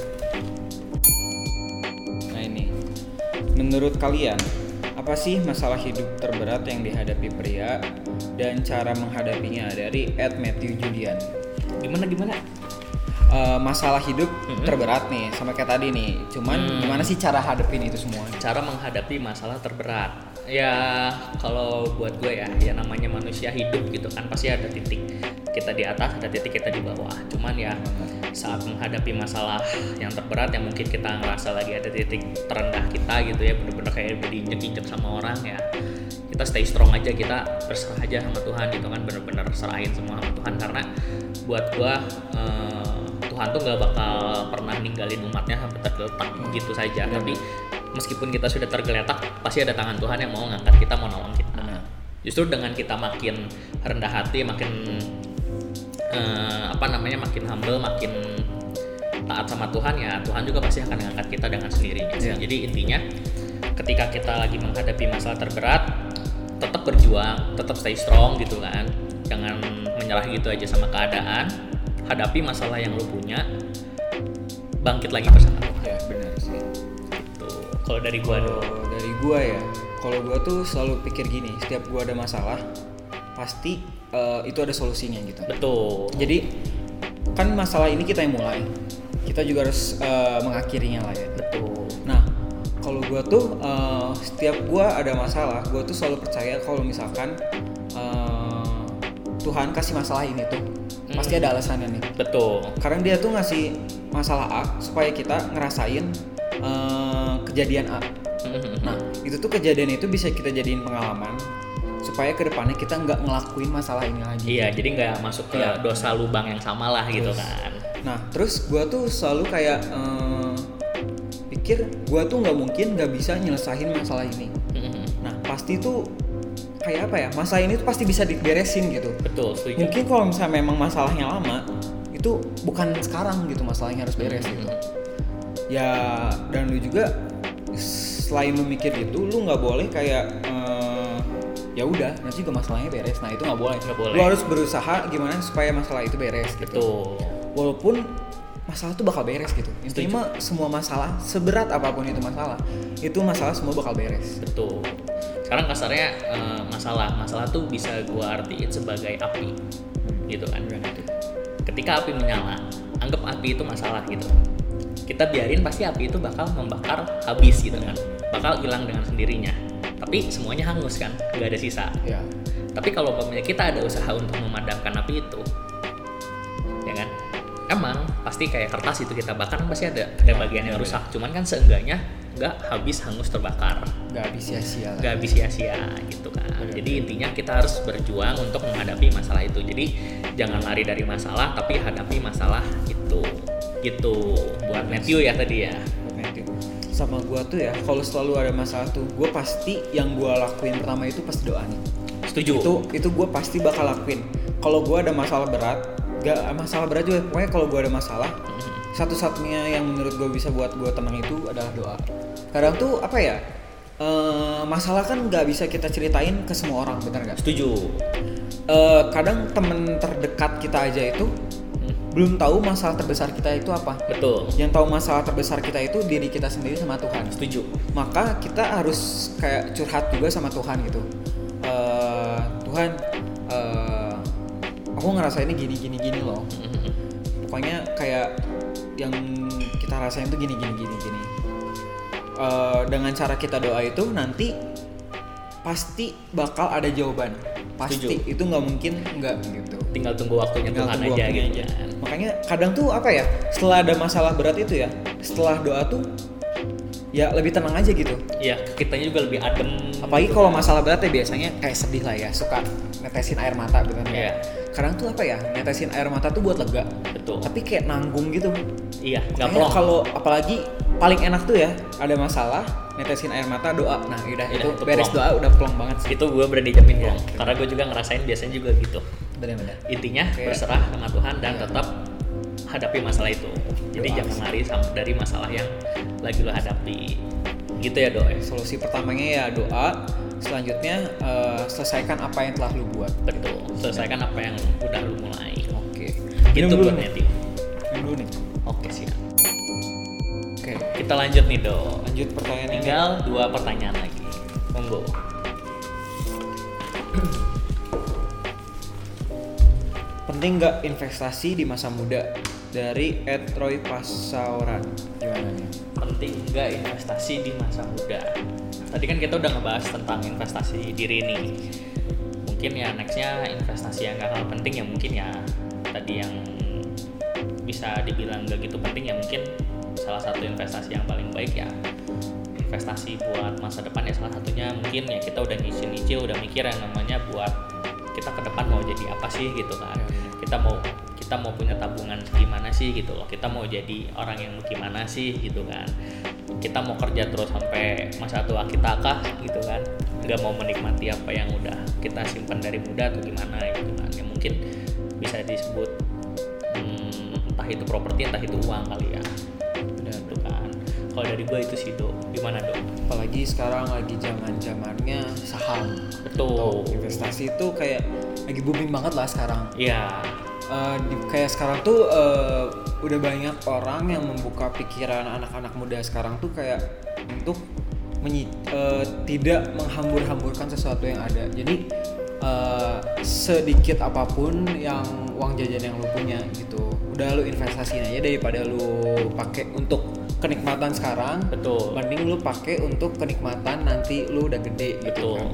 Nah ini, menurut kalian apa sih masalah hidup terberat yang dihadapi pria dan cara menghadapinya dari Ed Matthew Julian? gimana gimana Eh, masalah hidup Mhm. terberat nih, sama kayak tadi nih. Cuman Hmm. gimana sih cara hadapin itu semua? cara menghadapi masalah terberat ya kalau buat gue ya ya namanya manusia hidup gitu kan pasti ada titik kita di atas ada titik kita di bawah cuman ya saat menghadapi masalah yang terberat yang mungkin kita ngerasa lagi ada titik terendah kita gitu ya bener-bener kayak udah diinjek-injek sama orang ya kita stay strong aja kita berserah aja sama Tuhan gitu kan bener-bener serahin semua sama Tuhan karena buat gua eh, Tuhan tuh nggak bakal pernah ninggalin umatnya sampai tergeletak begitu saja Benar. tapi meskipun kita sudah tergeletak pasti ada tangan Tuhan yang mau ngangkat kita mau nolong kita Benar. justru dengan kita makin rendah hati makin eh, apa namanya makin humble makin taat sama Tuhan ya Tuhan juga pasti akan mengangkat kita dengan sendirinya sih. Iya. jadi intinya ketika kita lagi menghadapi masalah terberat tetap berjuang tetap stay strong gitu kan jangan menyerah gitu aja sama keadaan hadapi masalah yang lu punya bangkit lagi bersama Tuhan Ya benar sih. gitu kalau dari gua dong dari gua ya, kalau gua tuh selalu pikir gini, setiap gua ada masalah, pasti eh, itu ada solusinya gitu. betul Jadi kan masalah ini kita yang mulai, kita juga harus eh, mengakhirinya lah ya. betul Nah, kalau gua tuh eh, setiap gua ada masalah, gua tuh selalu percaya kalau misalkan eh, Tuhan kasih masalah ini tuh pasti Hmm. ada alasannya nih. betul Karena dia tuh ngasih masalah A supaya kita ngerasain eh, kejadian A. Nah, itu tuh kejadian itu bisa kita jadiin pengalaman supaya ke depannya kita nggak ngelakuin masalah ini lagi. Iya, jadi nggak masuk ke Iya. dosa lubang yang sama lah gitu kan. Nah, terus gua tuh selalu kayak eh, pik- mikir gue tuh nggak mungkin nggak bisa nyelesain masalah ini Mhm. nah pasti tuh kayak apa ya masalah ini tuh pasti bisa diberesin gitu betul setuju mungkin kalau misalnya memang masalahnya lama itu bukan sekarang gitu masalahnya harus beres gitu ya dan lu juga selain lu mikir itu lu nggak boleh kayak eh, ya udah nanti juga masalahnya beres. Nah itu nggak boleh. Nggak boleh. lu harus berusaha gimana supaya masalah itu beres gitu. Betul. Walaupun masalah tuh bakal beres gitu. Intinya mah semua masalah seberat apa pun itu masalah itu masalah semua bakal beres. Betul. Sekarang kasarnya eh, masalah masalah tuh bisa gua artiin sebagai api gitu kan. Ketika api menyala anggap api itu masalah gitu. Kita biarin pasti api itu bakal membakar habis gitu kan. Bakal hilang dengan sendirinya tapi semuanya hangus kan nggak ada sisa. Ya tapi kalau umpamanya kita ada usaha untuk memadamkan api itu ya kan? Emang pasti kayak kertas itu kita bakar kan pasti ada ada bagian yang rusak. Cuman kan seenggaknya nggak habis hangus terbakar. Nggak habis sia-sia nggak habis sia-sia gitu kan. Jadi intinya kita harus berjuang untuk menghadapi masalah itu. Jadi jangan lari dari masalah tapi hadapi masalah itu. Gitu. Buat Matthew ya tadi ya. Sama gua tuh ya kalau selalu ada masalah tuh gue pasti yang gua lakuin pertama itu pasti doa nih. Setuju. Itu itu gue pasti bakal lakuin. Kalau gua ada masalah berat gak masalah berat juga pokoknya kalau gua ada masalah satu-satunya yang menurut gue bisa buat gue tenang itu adalah doa. Kadang tuh apa ya eh, masalah kan nggak bisa kita ceritain ke semua orang bener nggak? Setuju. Eh, kadang temen terdekat kita aja itu belum tahu masalah terbesar kita itu apa. Betul. Yang tahu masalah terbesar kita itu diri kita sendiri sama Tuhan. Setuju. Maka kita harus kayak curhat juga sama Tuhan gitu. Eh, Tuhan eh, aku ngerasa ini gini gini gini loh. Pokoknya kayak yang kita rasain tuh gini gini gini gini. Eh, dengan cara kita doa itu nanti pasti bakal ada jawaban. Pasti. Setuju. itu nggak mungkin nggak gitu tinggal tunggu waktunya Tinggal Tuhan tunggu aja waktunya gitu aja. kan. Makanya kadang tuh apa ya setelah ada masalah berat itu ya setelah doa tuh ya lebih tenang aja gitu. Ya kitanya juga lebih adem apalagi gitu kalau kan. masalah berat ya biasanya kayak sedih lah ya suka netesin air mata bener Iya. kadang tuh apa ya netesin air mata tuh buat lega. Betul. Tapi kayak nanggung gitu. Iya nggak kalau apalagi paling enak tuh ya ada masalah netesin air mata doa. Nah udah Iya, itu, itu beres plong. doa udah plong banget sih. Itu gue berani jamin Iya. plong karena gue juga ngerasain biasanya juga gitu bener-bener intinya Kayak- berserah sama Tuhan dan tetap hadapi masalah itu. Jadi Doa jangan lari dari masalah yang lagi lo hadapi. Gitu ya doa solusi pertamanya ya doa. Selanjutnya eh, selesaikan apa yang telah lu buat. Betul. Selesaikan apa yang udah lo mulai. Oke. Gitu Minum dulu. Buat Minum dulu nih. Oke siap. Oke. Kita lanjut nih do lanjut pertanyaan ini. Tinggal dua pertanyaan lagi. Monggo penting nggak investasi di masa muda? Dari Ed Roy Pasauran. Gimana nih? Penting nggak investasi di masa muda? Tadi kan kita udah ngebahas tentang investasi diri nih. Mungkin ya nextnya investasi yang gak kalah penting ya mungkin ya. Tadi yang bisa dibilang gak gitu penting ya mungkin salah satu investasi yang paling baik ya. Investasi buat masa depan ya salah satunya mungkin ya kita udah nyicil-nyicil udah mikir yang namanya buat kita ke depan mau jadi apa sih gitu kan kita mau kita mau punya tabungan gimana sih gitu loh. Kita mau jadi orang yang gimana sih gitu kan. Kita mau kerja terus sampai masa tua kita kah gitu kan. Nggak mau menikmati apa yang udah kita simpan dari muda atau gimana gitu kan. Ya mungkin bisa disebut hmm, entah itu properti entah itu uang kali ya kalau dari gue itu sih do gimana do apalagi sekarang lagi zaman zamannya saham. Betul. Investasi itu kayak lagi booming banget lah sekarang. Ya Eh, di- kayak sekarang tuh eh, udah banyak orang yang membuka pikiran anak-anak muda sekarang tuh kayak untuk menyi- eh, tidak menghambur-hamburkan sesuatu yang ada. Jadi eh, sedikit apa pun yang uang jajan yang lu punya gitu udah lu investasiin aja daripada lu pakai untuk kenikmatan sekarang betul. mending lu pakai untuk kenikmatan nanti lu udah gede gitu betul. kan.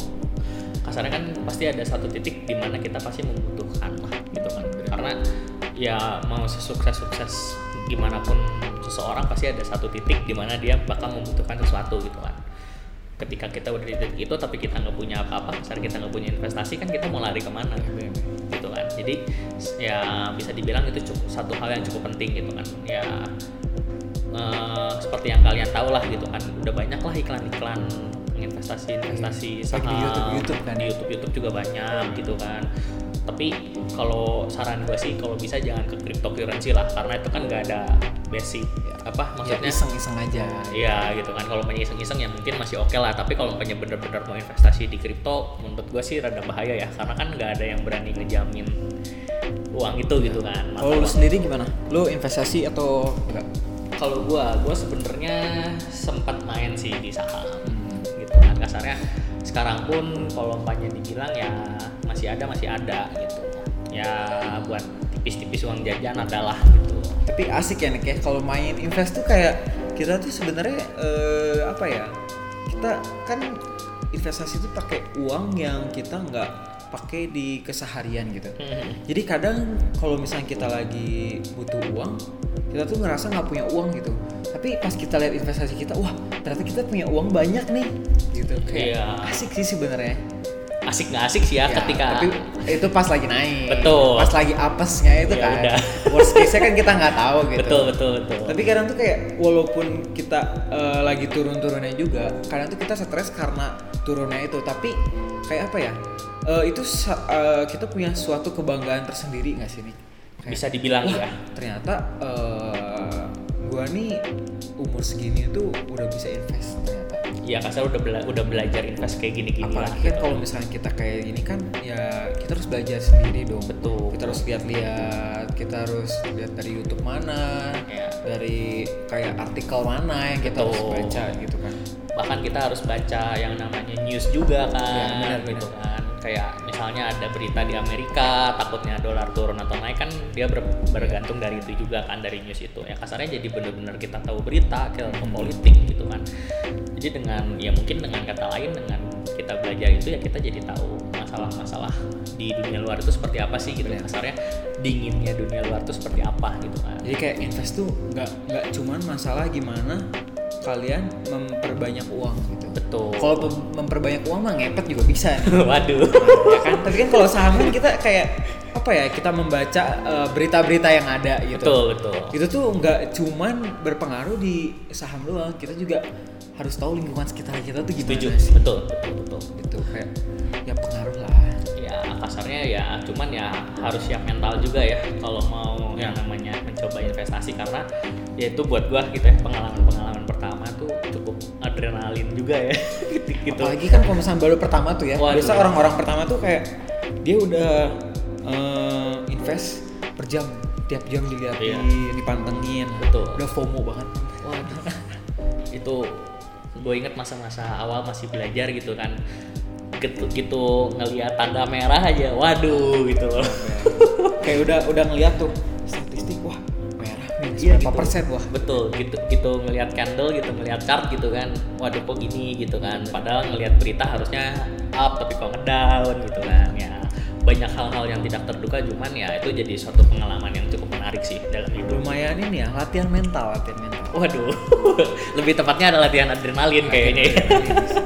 kasarnya kan pasti ada satu titik di mana kita pasti membutuhkan lah gitu kan. Karena ya mau sesukses sukses gimana pun seseorang pasti ada satu titik di mana dia bakal membutuhkan sesuatu gitu kan. Ketika kita udah di titik itu tapi kita nggak punya apa-apa kasarnya kita nggak punya investasi kan kita mau lari ke mana gitu kan. Jadi ya bisa dibilang itu cukup satu hal yang cukup penting gitu kan. Ya eh, seperti yang kalian tahu lah gitu kan. Udah banyak lah iklan-iklan investasi investasi saham di YouTube- YouTube kan. Di ya? YouTube YouTube juga banyak gitu kan. Tapi kalau saran gue sih kalau bisa jangan ke cryptocurrency lah karena itu kan nggak ada basic apa ya maksudnya? iseng-iseng aja. Iya gitu kan. Kalau punya iseng-iseng ya mungkin masih oke lah tapi kalau punya bener-bener mau investasi di kripto menurut gue sih rada bahaya ya karena kan nggak ada yang berani ngejamin uang itu gitu kan. Kalau lu sendiri gimana? Lu investasi atau enggak kalau gue gue sebenarnya sempat main sih di saham Hmm. gitu kan. Kasarnya sekarang pun kalau umpamanya dibilang ya masih ada masih ada gitu. Ya buat tipis-tipis uang jajan adalah gitu. Tapi asik ya Nick ya kalau main invest tuh kayak kita tuh sebenarnya eh, apa ya kita kan investasi itu pakai uang yang kita nggak pakai di keseharian gitu. Jadi kadang kalau misalnya kita lagi butuh uang kita tuh ngerasa nggak punya uang gitu. Tapi pas kita lihat investasi kita wah ternyata kita punya uang banyak nih gitu. Kayak Iya. asik sih sebenarnya. Asik nggak asik sih ya, Ya, ketika tapi itu pas lagi naik Betul. pas lagi apesnya itu Ya kan. udah. worst case nya kan kita nggak tahu gitu. Betul betul betul. Tapi kadang tuh kayak walaupun kita eh, lagi turun-turunnya juga kadang tuh kita stres karena turunnya itu. Tapi kayak apa ya? Eh, itu eh, kita punya suatu kebanggaan tersendiri nggak sih nih Kayak, bisa dibilang ya ternyata eh, gua nih umur segini tuh udah bisa invest ternyata ya kasar udah bela- udah belajar invest kayak gini-gini lah apalagi kan gitu. kalau misalnya kita kayak gini kan ya kita harus belajar sendiri dong Betul. kita harus lihat-lihat kita harus lihat dari YouTube mana Ya. dari kayak artikel mana yang kita harus baca gitu kan bahkan kita harus baca yang namanya news juga kan Ya, benar, gitu benar. kan kayak misalnya ada berita di Amerika takutnya dolar turun atau naik kan dia ber- bergantung dari itu juga kan dari news itu. Ya kasarnya jadi bener-bener kita tahu berita kita tahu politik gitu kan. Jadi dengan ya mungkin dengan kata lain dengan kita belajar itu ya kita jadi tahu masalah-masalah di dunia luar itu seperti apa sih gitu. Benar. kasarnya dinginnya dunia luar itu seperti apa gitu kan. Jadi kayak invest tuh nggak nggak cuman masalah gimana kalian memperbanyak uang gitu. Betul. Kalau memperbanyak uang mah ngepet juga bisa. Nih. waduh. Ya kan? Tapi kan kalau saham kan kita kayak apa ya kita membaca eh, berita-berita yang ada gitu. Betul betul. Itu tuh nggak cuman berpengaruh di saham doang. Kita juga harus tahu lingkungan sekitar kita tuh gimana setuju. sih. Betul betul betul. Gitu kayak ya pengaruh lah. Ya kasarnya ya cuman ya harus siap mental juga ya kalau mau Ya. yang namanya mencoba investasi. Karena ya itu buat gua gitu ya pengalaman-pengalaman pertama tuh cukup adrenalin juga ya gitu apalagi kan kalau misalnya baru pertama tuh ya Waduh. biasa orang-orang pertama tuh kayak dia udah eh, invest per jam tiap jam dilihatin Iya. dipantengin Betul. udah FOMO banget Waduh. itu gue inget masa-masa awal masih belajar gitu kan gitu gitu ngelihat tanda merah aja waduh gitu loh kayak udah udah ngeliat tuh Iya, berapa gitu. persen wah betul gitu gitu ngelihat candle gitu ngelihat chart gitu kan. Waduh kok gini gitu kan. Padahal ngelihat berita harusnya up tapi kok ngedown gitu kan ya banyak hal-hal yang tidak terduga cuman ya itu jadi suatu pengalaman yang cukup menarik sih dalam hidup lumayan ini ya latihan mental latihan mental waduh lebih tepatnya adalah latihan adrenalin kayaknya ya.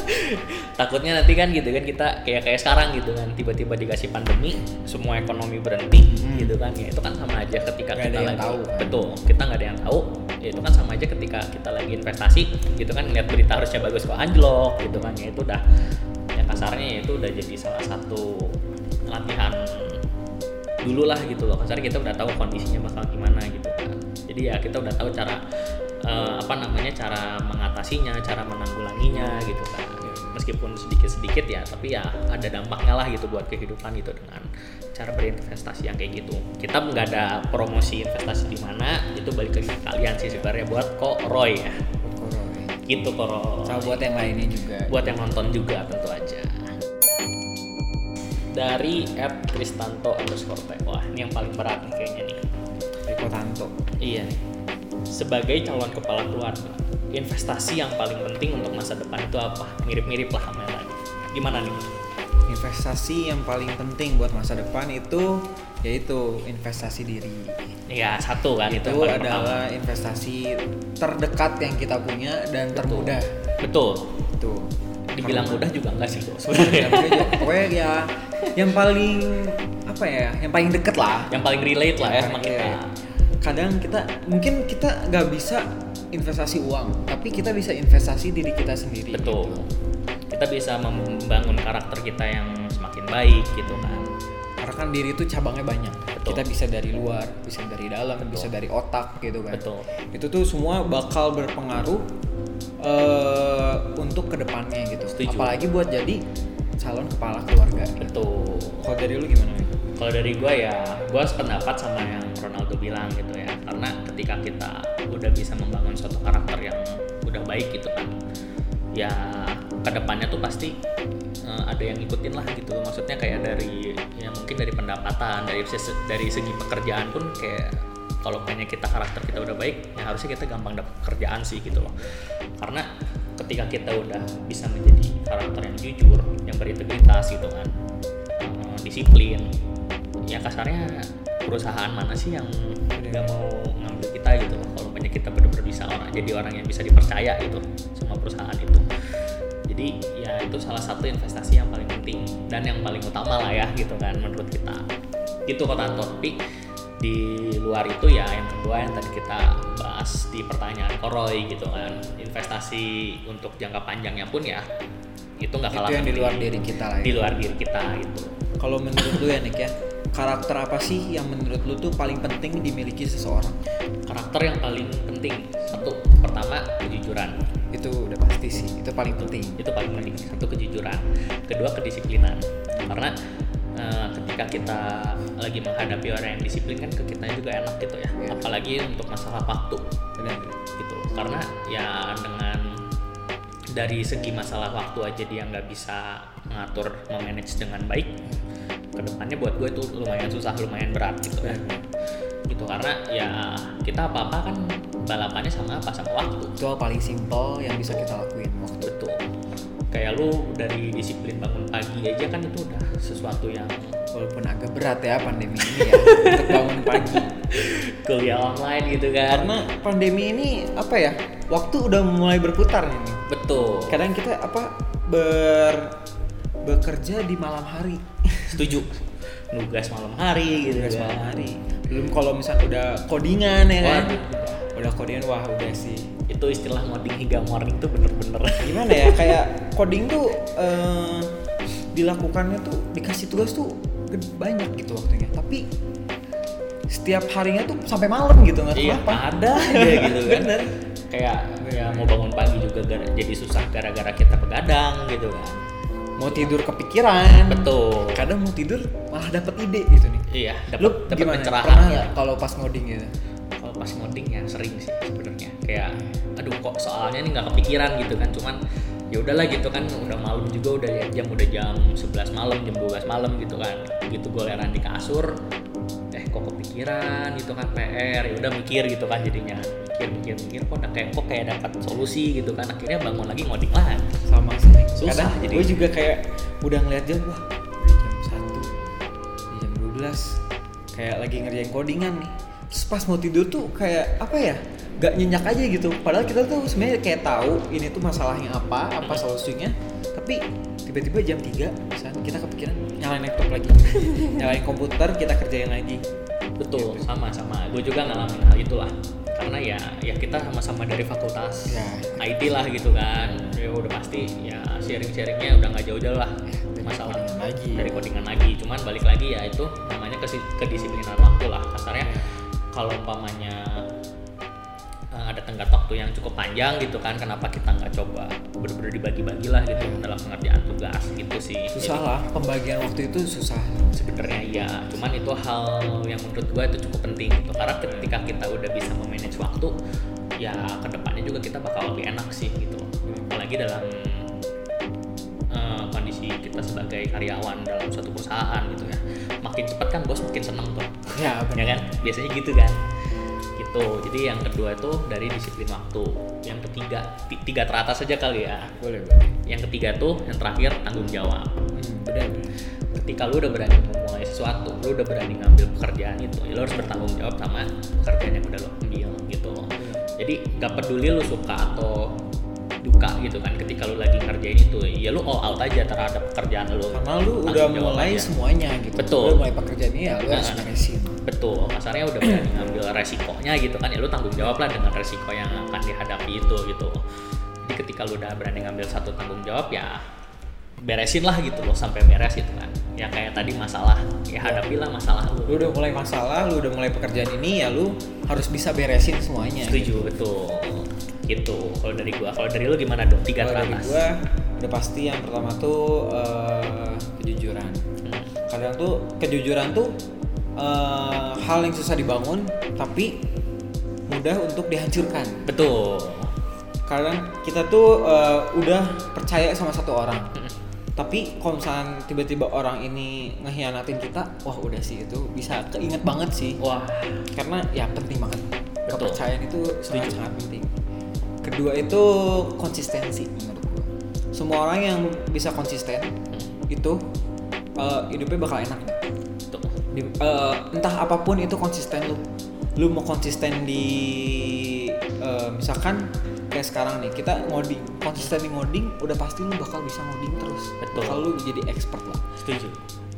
takutnya nanti kan gitu kan kita kayak kayak sekarang gitu kan tiba-tiba dikasih pandemi semua ekonomi berhenti Hmm. gitu kan ya itu kan sama aja ketika Nggak kita ada lagi tahu, kan? betul kita nggak ada yang tahu ya itu kan sama aja ketika kita lagi investasi gitu kan ngeliat berita harusnya bagus kok anjlok gitu kan ya itu udah ya kasarnya ya itu udah jadi salah satu latihan. Dulu lah gitu loh kasarnya kita udah tahu kondisinya bakal gimana gitu kan. Jadi ya kita udah tahu cara eh, apa namanya cara mengatasinya cara menanggulanginya gitu kan. Meskipun sedikit-sedikit ya tapi ya ada dampaknya lah gitu buat kehidupan gitu dengan cara berinvestasi yang kayak gitu. Kita nggak ada promosi investasi di mana itu balik lagi ke kalian sih sebenarnya buat kok Roy ya. Gitu kok Roy. Sama buat yang lainnya juga. Buat yang nonton juga tentu aja dari at Kristanto underscore T. wah ini yang paling berat nih kayaknya nih. Tanto iya nih. Sebagai calon kepala keluarga investasi yang paling penting untuk masa depan itu apa? Mirip-mirip lah sama yang tadi gimana nih? Investasi yang paling penting buat masa depan itu yaitu investasi diri. Ya satu kan itu, itu adalah investasi terdekat yang kita punya dan pertama. termudah. Betul. Itu dibilang mudah juga enggak sih bos Ya, pokoknya- pokoknya ya yang paling apa ya yang paling deket lah yang paling relate lah ya sama kita kadang kita mungkin kita nggak bisa investasi uang, tapi kita bisa investasi diri kita sendiri. betul gitu. kita bisa membangun karakter kita yang semakin baik gitu kan Karena kan diri itu cabangnya banyak. Betul. Kita bisa dari luar, bisa dari dalam, Betul. bisa dari otak gitu kan. betul Itu tuh semua bakal berpengaruh eh untuk ke depannya gitu. Setuju. Apalagi buat jadi calon kepala keluarga. betul Kalau dari lu gimana? Kalau dari gue ya gue sependapat sama yang Ronaldo bilang gitu ya karena ketika kita udah bisa membangun suatu karakter yang udah baik gitu kan ya ke depannya tuh pasti eh, ada yang ngikutin lah gitu maksudnya kayak dari ya mungkin dari pendapatan dari segi, dari segi pekerjaan pun kayak kalau kayaknya kita karakter kita udah baik ya harusnya kita gampang dapat pekerjaan sih gitu loh karena ketika kita udah bisa menjadi karakter yang jujur yang berintegritas gitu kan eh, disiplin ya kasarnya perusahaan mana sih yang nggak mau ngambil kita gitu loh kalau banyak kita benar-benar bisa orang jadi orang yang bisa dipercaya gitu sama perusahaan itu. Jadi ya itu salah satu investasi yang paling penting dan yang paling utama lah ya gitu kan menurut kita. Gitu kok Tanto tapi di luar itu ya yang kedua yang tadi kita bahas di pertanyaan Koroy gitu kan investasi untuk jangka panjangnya pun ya itu nggak kalah Itu yang di luar diri kita lah ya. di luar diri kita gitu Kalau menurut lu ya Nick ya, karakter apa sih yang menurut lu tuh paling penting dimiliki seseorang? karakter yang paling penting satu pertama kejujuran Itu udah pasti sih, itu paling penting. itu paling penting satu kejujuran kedua kedisiplinan karena eh, ketika kita lagi menghadapi orang yang disiplin kan ke kita juga enak gitu ya. Iya. apalagi untuk masalah waktu. Benar. gitu. Karena ya dengan dari segi masalah waktu aja dia nggak bisa mengatur memanage dengan baik ke depannya buat gue itu lumayan susah lumayan berat gitu ya. Gitu karena ya kita apa apa kan balapannya sama apa sama waktu. Itu paling simple yang bisa kita lakuin waktu. betul. Kayak lu dari disiplin bangun pagi aja kan itu udah sesuatu yang Walaupun agak berat ya pandemi ini ya untuk bangun pagi. kuliah online gitu kan Karena pandemi ini apa ya? Waktu udah mulai berputar. Nick. betul Kadang kita apa ber bekerja di malam hari. setuju nugas malam hari gitu Tugas kan. malam hari. Belum kalau misalnya udah codingan ya kan. Udah codingan wah udah sih. itu istilah ngoding hingga morning tuh bener-bener Gimana ya kayak coding tuh eh, dilakukannya tuh dikasih tugas tuh banyak gitu waktunya. Tapi setiap harinya tuh sampai malam gitu nggak iya kenapa. ada aja gitu kan Bener. kayak ya mau bangun pagi juga gara- jadi susah gara-gara kita begadang gitu kan Mau tidur kepikiran. betul Kadang mau tidur malah dapat ide gitu nih. iya Lu dapat dapat gimana? pencerahan Pernah nggak kalau pas ngoding gitu? kalau pas ngoding ya sering sih sebenarnya kayak aduh kok soalnya ini nggak kepikiran gitu kan cuman ya udahlah gitu kan udah malam juga udah jam udah jam 11 malam jam 12 malam gitu kan. Gitu gue leran di kasur eh kok kepikiran gitu kan PR ya udah mikir gitu kan jadinya. Mikir mikir mikir kok udah kayak kok kayak dapat solusi gitu kan. Akhirnya bangun lagi ngoding lagi sama sih. Susah, kadang jadi- gue juga kayak udah ngeliat jam wah udah jam satu jam 12 kayak lagi ngerjain codingan nih terus pas mau tidur tuh kayak apa ya gak nyenyak aja gitu. Padahal kita tuh sebenarnya kayak tahu ini tuh masalahnya apa apa solusinya. Tapi tiba-tiba jam 3 misalnya kita kepikiran nyalain laptop lagi. Nyalain komputer kita kerjain lagi. Betul sama sama. Gue juga ngalamin hal itulah. Karena ya ya kita sama-sama dari fakultas Ya. IT lah gitu kan. Ya udah pasti ya sharing sharingnya udah nggak jauh-jauh lah. Dari masalah codingan lagi. dari codingan lagi. Cuman balik lagi ya itu namanya kedisiplinan waktu lah. Kasarnya kalau umpamanya eh, ada tenggat waktu yang cukup panjang gitu kan kenapa kita nggak coba bener-bener dibagi-bagi lah gitu dalam pengerjaan tugas gitu sih. Susah lah pembagian waktu itu susah. Sebenarnya iya cuman itu hal yang menurut gue itu cukup penting gitu. Karena ketika kita udah bisa memanage waktu ya ke depannya juga kita bakal lebih enak sih gitu. Apalagi dalam eh, kondisi kita sebagai karyawan dalam suatu perusahaan gitu ya makin cepat kan bos makin seneng tuh. Ya ya kan? Biasanya gitu kan. Gitu. Jadi yang kedua itu dari disiplin waktu. Yang ketiga ti- tiga teratas saja kali ya. Boleh boleh. Yang ketiga tuh yang terakhir tanggung jawab. Hmm, benar benar. ketika lu udah berani memulai sesuatu, lu udah berani ngambil pekerjaan itu, ya lu harus bertanggung jawab sama pekerjaan yang udah lu ambil gitu. Jadi nggak peduli lu suka atau duka gitu kan ketika lu lagi ngerjain itu. Ya lu all out aja terhadap pekerjaan lu. Karena lu udah mulai aja. semuanya gitu. Betul. Lu mulai pekerjaan ini ya lu harus Nah. beresin. Betul. Kasarnya udah berani ngambil resikonya gitu kan. Ya lu tanggung jawab lah dengan resiko yang akan dihadapi itu gitu. Jadi ketika lu udah berani ngambil satu tanggung jawab ya beresin lah gitu loh sampai beres gitu kan. Ya kayak tadi masalah ya hadapilah masalah lu. Lu udah mulai masalah lu udah mulai pekerjaan ini ya lu harus bisa beresin semuanya. Setuju betul gitu. Kalau dari gua kalau dari lu gimana dong tiga dari teratas. gua udah pasti yang pertama tuh eh, kejujuran. Hmm, kadang tuh kejujuran tuh eh, hal yang susah dibangun tapi mudah untuk dihancurkan. Betul. Kadang kita tuh eh, udah percaya sama satu orang Hmm, tapi kalau misalnya tiba-tiba orang ini ngehianatin kita wah udah sih itu bisa keinget banget sih. Wah. Karena ya penting banget. Betul. kepercayaan itu sangat sangat penting kedua itu konsistensi. Menurut semua orang yang bisa konsisten hmm, itu eh, hidupnya bakal enak. Di- eh, entah apa pun itu konsisten lu. Lu mau konsisten di eh, misalkan kayak sekarang nih kita ngoding konsisten di ngoding udah pasti lu bakal bisa ngoding terus. Betul. bakal lu jadi expert lah. Setuju.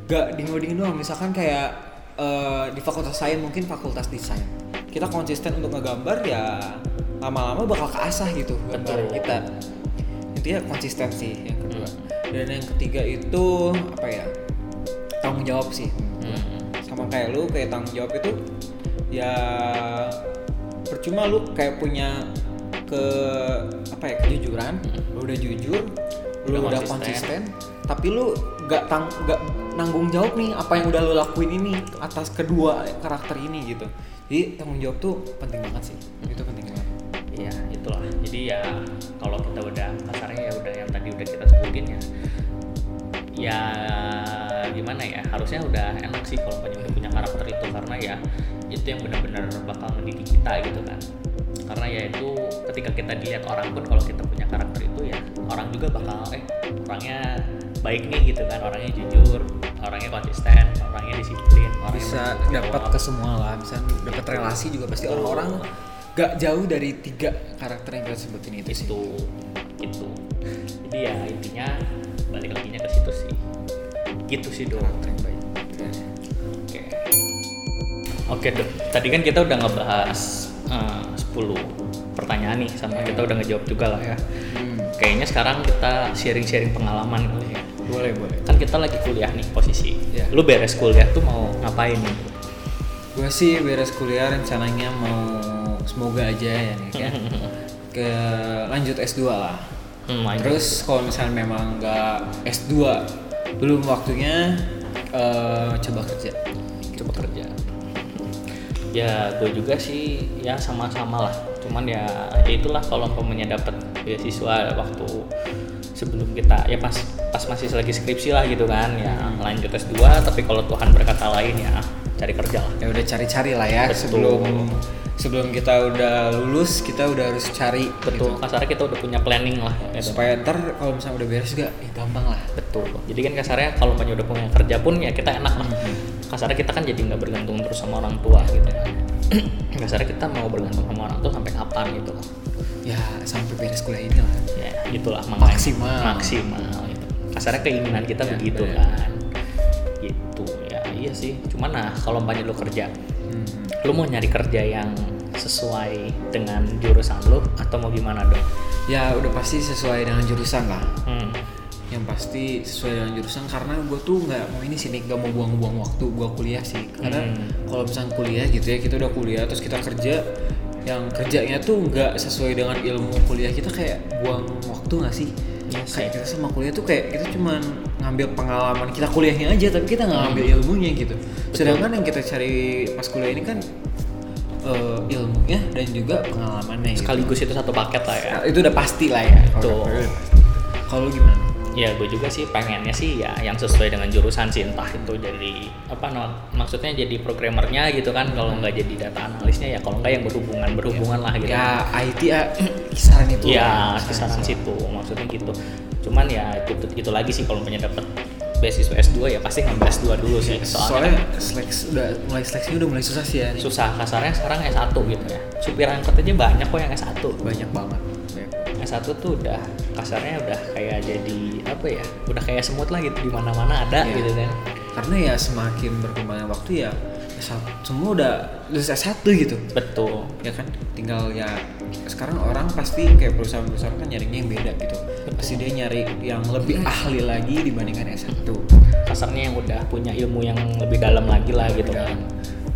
Gak di ngoding doang misalkan kayak eh, di fakultas sains mungkin fakultas desain. Kita konsisten untuk ngegambar ya lama-lama bakal keasah gitu gambar Betul. kita. Intinya konsistensi yang kedua. Hmm. dan yang ketiga itu apa ya tanggung jawab sih. Hmm, sama kayak lu kayak tanggung jawab itu ya percuma lu kayak punya ke apa ya kejujuran. Lu udah jujur lu Udah udah konsisten. konsisten tapi lu gak tang gak nanggung jawab nih apa yang udah lu lakuin ini atas kedua karakter ini gitu. Jadi tanggung jawab tuh penting banget sih. Itu penting banget Iya itulah. Jadi ya kalau kita udah kasarnya ya udah yang tadi udah kita sebutin ya. Ya gimana ya harusnya udah enak sih kalau punya udah punya karakter itu karena ya itu yang benar-benar bakal mendidik kita gitu kan. Karena ya itu ketika kita dilihat orang pun kalau kita punya karakter itu ya orang juga bakal eh orangnya baik nih gitu kan orangnya jujur orangnya konsisten orangnya disiplin orangnya bisa dapat ke semua lah bisa dapat relasi juga pasti orang-orang gak jauh dari tiga karakter yang kita sebutin itu sih. Itu itu. Jadi ya intinya balik lagi ke situ sih. Gitu sih dong karakter yang baik. Oke. Oke dok. Tadi kan kita udah ngebahas eh, 10 pertanyaan nih sama kita udah ngejawab juga lah ya. Hmm. kayaknya sekarang kita sharing-sharing pengalaman kali ya. Boleh boleh. Kan kita lagi kuliah nih posisi. Iya. lu beres kuliah tuh mau ngapain nih? Gue sih beres kuliah rencananya mau semoga aja ya nih kan ke lanjut S2 lah. Hmm, terus kalau misalnya memang nggak S2 belum waktunya eh, coba kerja. Coba kerja. Ya gue juga sih ya sama-sama lah. Cuman ya, ya itulah kalau umpamanya dapat beasiswa waktu sebelum kita ya pas pas masih lagi skripsi lah gitu kan ya lanjut S2 tapi kalau Tuhan berkata lain ya cari kerja lah. Ya udah cari-cari lah ya Betul. sebelum sebelum kita udah lulus kita udah harus cari betul gitu. kasarnya kita udah punya planning lah gitu. supaya ntar kalau misalnya udah beres juga ya gampang lah betul jadi kan kasarnya kalau umpamanya udah punya kerja pun ya kita enak lah Hmm. kasarnya kita kan jadi nggak bergantung terus sama orang tua gitu kan kasarnya kita mau bergantung sama orang tua sampai kapan gitu ya sampai beres kuliah ini lah ya gitulah makanya Maksimal. maksimal gitu. kasarnya keinginan kita Ya, begitu bener. kan gitu ya iya sih cuman nah kalau umpamanya lu kerja. Lu mau nyari kerja yang sesuai dengan jurusan lu atau mau gimana dong ya udah pasti sesuai dengan jurusan lah. Hmm. yang pasti sesuai dengan jurusan karena gue tuh nggak mau ini sih nggak mau buang-buang waktu gue kuliah sih. Karena Hmm. kalau misalnya kuliah gitu ya kita udah kuliah terus kita kerja yang kerjanya tuh nggak sesuai dengan ilmu kuliah kita kayak buang waktu nggak sih Iya sih. kayak kita sama kuliah tuh kayak kita cuman ngambil pengalaman kita kuliahnya aja tapi kita nggak ngambil Hmm. ilmunya gitu sedangkan yang kita cari pas kuliah ini kan eh, ilmunya dan juga pengalamannya gitu. sekaligus itu satu paket lah ya Nah, itu udah pasti lah ya pasti. kalau gimana ya gue juga sih pengennya sih ya yang sesuai dengan jurusan sih entah itu jadi apa no, maksudnya jadi programmernya gitu kan kalau nggak jadi data analisnya ya kalau nggak yang berhubungan berhubungan lah gitu ya IT ya kisaran itu Iya, lah. kisaran situ maksudnya gitu. Cuman ya itu itu lagi sih kalau punya dapat beasiswa S2 ya pasti ngambil S2 dulu sih. Soalnya, soalnya seleksi udah mulai seleksinya udah mulai susah sih ya susah kasarnya sekarang S1 gitu ya. Supir angkot aja banyak kok yang S1. banyak banget Banyak. S1 tuh udah kasarnya udah kayak jadi apa ya udah kayak semut lah gitu di mana mana ada Iya. gitu kan. Karena ya semakin berkembangnya waktu ya S1 semua udah lulus S1 gitu. Betul. Ya kan? Tinggal ya sekarang orang pasti kayak perusahaan-perusahaan kan nyarinya yang beda gitu. Pasti dia nyari yang lebih ahli lagi dibandingkan S1 kasarnya yang udah punya ilmu yang lebih dalam lagi lah gitu. kan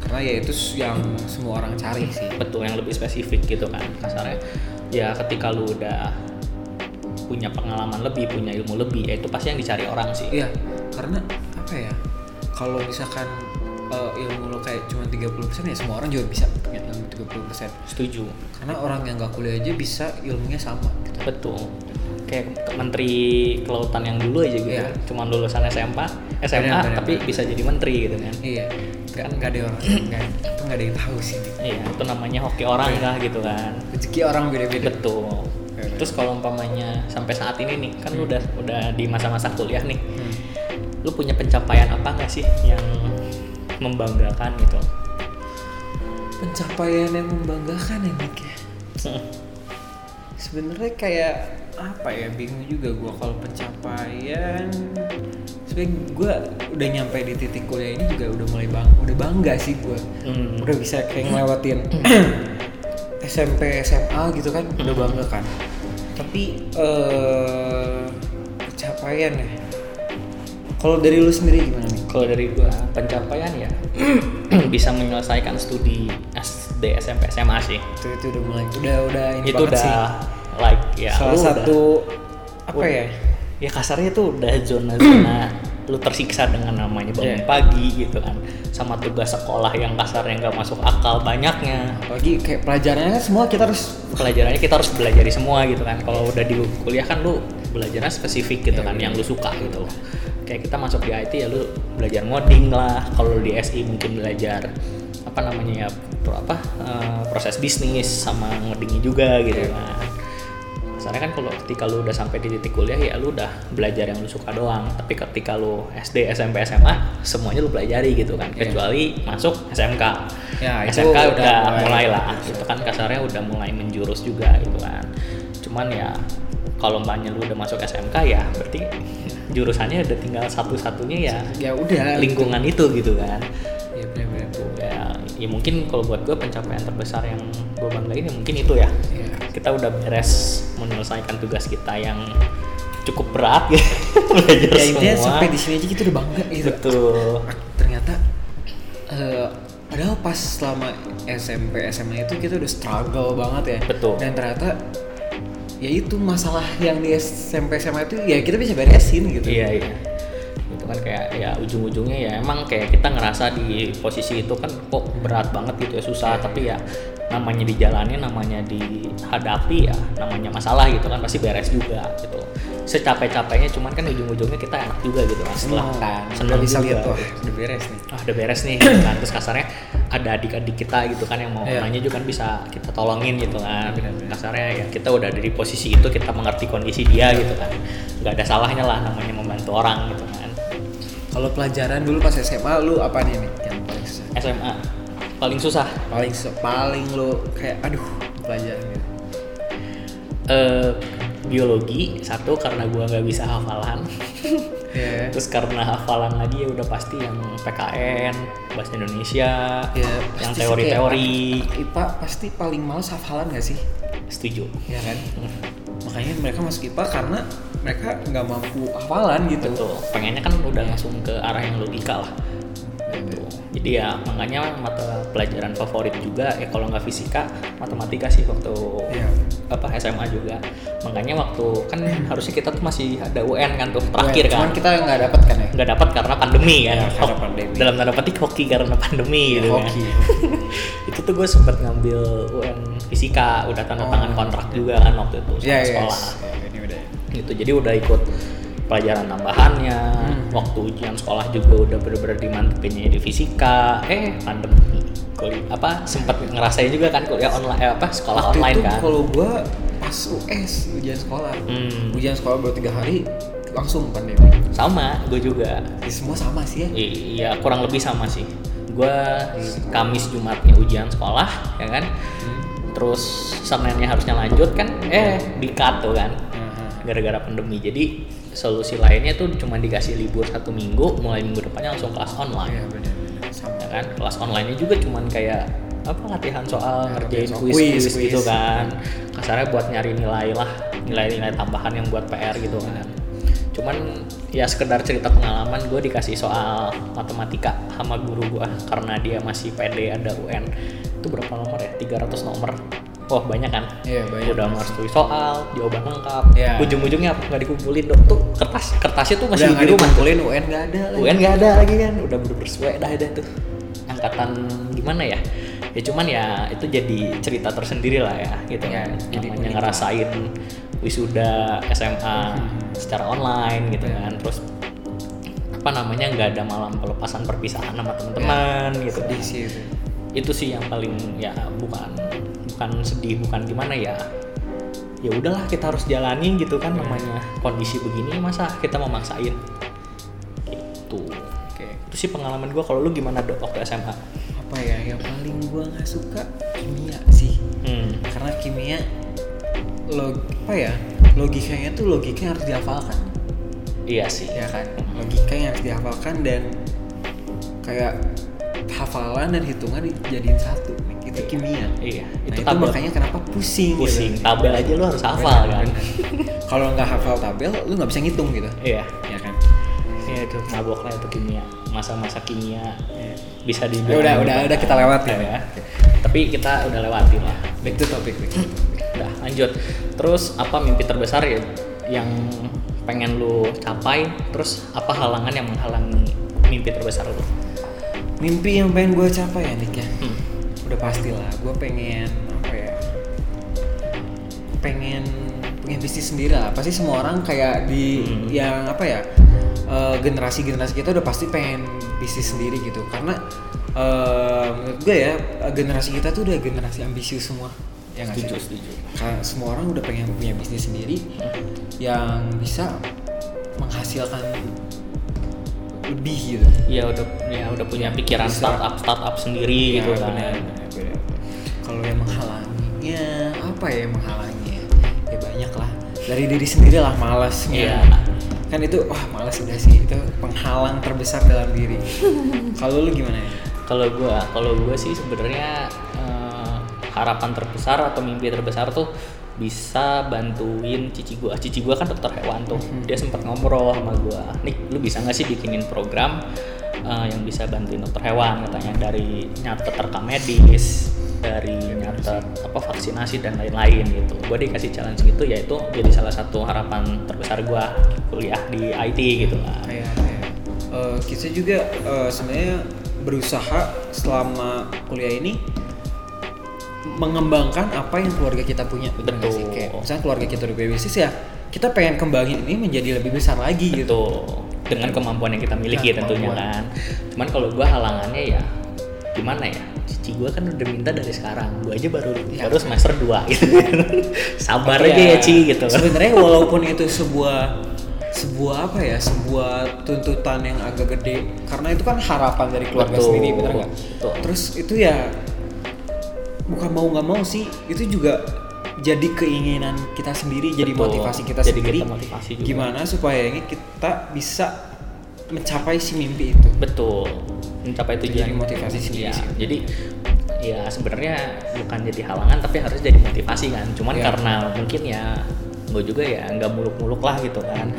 karena ya itu yang semua orang cari sih. Betul yang lebih spesifik gitu kan kasarnya ya ketika lu udah punya pengalaman lebih punya ilmu lebih ya itu pasti yang dicari orang sih Iya, karena apa ya? Kalau misalkan eh, ilmu lo kayak cuma 30% ya semua orang juga bisa punya ilmu 30%. setuju Karena orang yang gak kuliah aja bisa ilmunya sama gitu. betul kayak menteri kelautan yang dulu aja gitu Iya. cuman lulusan SMA SMA tapi bisa jadi menteri gitu kan Iya, nggak nggak ada orang nggak ada yang tahu sih. iya itu namanya hoki orang lah gitu kan Rezeki orang beda-beda. betul terus kalau umpamanya sampai saat ini nih kan lu udah udah di masa-masa kuliah nih Hmm. lu punya pencapaian apa nggak sih yang membanggakan gitu Pencapaian yang membanggakan ya Nick ya. Sebenarnya kayak apa ya bingung juga gua kalau pencapaian. Sebenarnya gua udah nyampe di titik kuliah ini juga udah mulai bang udah bangga sih gua. Hmm. udah bisa kayak ngelewatin SMP SMA gitu kan udah bangga kan. Tapi eh pencapaian ya. Kalau dari lu sendiri gimana nih? Kalau dari gua pencapaian ya bisa menyelesaikan studi SD SMP SMA sih. itu itu udah mulai udah udah ini itu udah sih. like ya salah lu udah- satu apa ya? Ya kasarnya itu udah zona-zona lu tersiksa dengan namanya bangun Iya. pagi gitu kan. Sama tugas sekolah yang kasarnya nggak masuk akal banyaknya. Apalagi kayak pelajarannya kan semua kita harus pelajarannya kita harus belajari semua gitu kan. Kalau udah di kuliah kan lu belajarnya spesifik gitu Iya, kan iya. yang lu suka gitu. Kayak kita masuk di IT ya lu belajar ngoding lah. Kalau di SI mungkin belajar apa namanya ya pro- apa eh, proses bisnis sama ngodingnya juga gitu Iya. kan Soalnya kan kalau ketika lu udah sampai di titik kuliah ya lu udah belajar yang lu suka doang. Tapi ketika lu SD, SMP, SMA semuanya lu pelajari gitu kan. Iya. Kecuali masuk SMK. Ya, itu SMK udah, udah mulai- mulai lah. Itu kan kasarnya udah mulai menjurus juga gitu kan. Cuman ya kalau mbaknya lu udah masuk SMK ya berarti jurusannya udah tinggal satu-satunya ya ya udah lingkungan itu gitu kan. Ya mungkin kalau buat gue pencapaian terbesar yang gue banggain ya mungkin itu ya. Ya kita udah beres menyelesaikan tugas kita yang cukup berat gitu. Belajar ya semua. sampai di sini aja kita udah bangga gitu betul. Ternyata eh, padahal pas selama SMP SMA itu kita udah struggle banget ya. Betul. dan ternyata ya itu masalah yang di SMP SMA itu ya kita bisa beresin gitu. Iya iya kan kayak ya ujung-ujungnya ya emang kayak kita ngerasa di posisi itu kan kok berat banget gitu ya susah. Tapi ya namanya dijalani namanya dihadapi ya namanya masalah gitu kan pasti beres juga gitu. Secapek-capeknya cuman kan ujung-ujungnya kita enak juga gitu kan setelah seneng kan seneng udah bisa juga. lihat wah udah beres nih. Ah udah beres nih gitu kan. Terus kasarnya ada adik-adik kita gitu kan yang mau Iya. nanya juga kan bisa kita tolongin gitu kan. Benar-benar. kasarnya ya kita udah ada di posisi itu kita mengerti kondisi dia gitu kan. Nggak ada salahnya lah namanya membantu orang gitu kalau pelajaran dulu pas SMA lu apa nih nih yang paling susah? SMA paling susah? Paling susah paling lu kayak aduh pelajaran gitu. Eh biologi satu karena gua nggak bisa hafalan. Ya terus karena hafalan lagi ya udah pasti yang PKN bahasa Indonesia ya yang teori-teori. IPA pasti paling males hafalan gak sih? Setuju. Ya kan? Makanya mereka masuk IPA karena mereka nggak mampu hafalan gitu betul pengennya kan udah langsung ke arah yang logika lah Gitu. Jadi ya makanya mata pelajaran favorit juga ya kalau nggak fisika matematika sih waktu Iya. apa SMA juga. Makanya waktu kan harusnya kita tuh masih ada UN kan tuh terakhir Ya, kan. cuman kita nggak dapat kan ya nggak dapat karena pandemi kan. Ya, karena Hok- pandemi. Dalam tanda petik hoki karena pandemi gitu kan. hoki itu tuh gue sempat ngambil UN fisika, udah tanda tangan Oh. kontrak juga kan waktu itu sama ya sekolah yes. Gitu. Jadi udah ikut pelajaran tambahannya Hmm. waktu ujian sekolah juga udah bener-bener dimantepinnya di fisika. Eh. Pandemi kuliah apa sempat ngerasain juga kan kuliah online eh, apa sekolah Waktu online itu kan? kalau gua pas US ujian sekolah. Hmm. ujian sekolah baru tiga hari langsung pandemi. Sama gue juga. Ya, semua sama sih ya. I- iya kurang lebih sama sih. Gue Kamis Jumatnya ujian sekolah ya kan? Hmm. terus Seninnya harusnya lanjut kan? Eh di cut tuh kan. Gara-gara pandemi. Jadi solusi lainnya tuh cuma dikasih libur satu minggu mulai minggu depannya langsung kelas online. Iya benar. Sama. ya kan? Kelas online-nya juga cuman kayak apa latihan soal Ya, ngerjain kuis, kuis, kuis gitu kan. Kasarnya buat nyari nilai lah nilai-nilai tambahan yang buat PR gitu kan. Cuman ya sekedar cerita pengalaman gue dikasih soal matematika sama guru gue karena dia masih PD ada UN itu berapa nomor ya? 300 nomor Wah banyak kan? Iya, banyak. Udah harus tulis soal, jawaban lengkap. Iya. Ujung-ujungnya apa nggak dikumpulin dok? Tuh kertas kertasnya tuh masih Udah di rumah. dikumpulin UN nggak ada lagi. UN nggak ada lagi kan udah bener suwe dah dah tuh angkatan gimana ya ya cuman ya itu jadi cerita tersendiri lah ya gitu Ya, kan jadi namanya unik ngerasain wisuda SMA secara online gitu Ya. kan terus apa namanya nggak ada malam pelepasan perpisahan sama teman-teman gitu kan sih itu. itu sih yang paling ya bukan bukan sedih bukan gimana ya ya udahlah kita harus jalani gitu kan namanya kondisi begini masa kita memaksain? Gitu. Oke. itu sih pengalaman gue kalau lu gimana dok waktu SMA Apa ya yang paling gua nggak suka kimia sih. hmm. Karena kimia log apa ya logikanya tuh logika yang harus dihafalkan. Iya sih. Ya kan? Logika yang harus dihafalkan dan kayak hafalan dan hitungan dijadiin satu itu kimia. Iya. Nah itu itu, tabel. makanya kenapa pusing gitu. pusing. Tabel aja lu harus hafal kan? kalau nggak hafal tabel lu nggak bisa ngitung gitu. Iya. Ya kan? Iya itu mabok lah itu kimia. Masa-masa kimia. Ya. bisa Ya dibilang udah udah udah kita lewatin ya. Tapi kita udah lewatin lah. Back to topic back to topic. Udah lanjut. Terus apa mimpi terbesar ya yang pengen lu capai? Terus apa halangan yang menghalangi mimpi terbesar lu? mimpi yang pengen gue capai ya Nick ya? Hmm. Udah pastilah gue pengen apa ya pengen punya bisnis sendiri lah pasti semua orang kayak di Hmm. yang apa ya generasi generasi kita udah pasti pengen bisnis sendiri gitu karena eh, menurut gue ya eh, generasi kita tuh udah generasi ambisius semua ya nggak sih? Setuju, setuju. Karena semua orang udah pengen punya bisnis sendiri yang bisa menghasilkan lebih gitu Iya udah ya udah punya pikiran Bisa. startup startup sendiri Ya, gitu kan. Kalau yang menghalanginya apa ya yang menghalanginya? Ya banyak lah. Dari diri sendiri lah malasnya. Iya. Kan itu wah malas udah sih itu penghalang terbesar dalam diri. Kalau lu gimana ya? Kalau gua, kalau gua sih sebenarnya eh, harapan terbesar atau mimpi terbesar tuh bisa bantuin cici gua. Cici gua kan dokter hewan tuh. Dia sempat ngobrol sama gua. Nih, lu bisa nggak sih bikinin program eh, yang bisa bantuin dokter hewan katanya dari nyatet rekam medis, dari nyatet apa vaksinasi dan lain-lain gitu. Gua dikasih challenge gitu yaitu jadi salah satu harapan terbesar gua kuliah di IT gitu lah. Kayak kayak, eh, kita juga eh, sebenarnya berusaha selama kuliah ini mengembangkan apa yang keluarga kita punya nggak sih? Betul. Kayak misalnya keluarga kita udah bisnis ya kita pengen kembangin ini menjadi lebih besar lagi gitu. gitu dengan kemampuan yang kita miliki Nah, tentunya kemampuan. kan cuman kalau gua halangannya ya gimana ya cici gua kan udah minta dari sekarang gua aja baru Ya. baru semester 2 gitu sabar Tapi aja ya ci gitu Sebenarnya walaupun itu sebuah sebuah apa ya sebuah tuntutan yang agak gede karena itu kan harapan dari keluarga Betul, sendiri bener nggak? betul. Terus itu ya bukan mau nggak mau sih itu juga jadi keinginan kita sendiri jadi Betul. motivasi kita Jadi sendiri. kita motivasi juga. gimana supaya ini kita bisa mencapai si mimpi itu? Betul. Mencapai Itu tujuan. jadi motivasi sendiri sih. jadi ya sebenarnya bukan jadi halangan tapi harus jadi motivasi kan. Cuman Iya. karena mungkin ya gue juga ya nggak muluk-muluk lah gitu kan.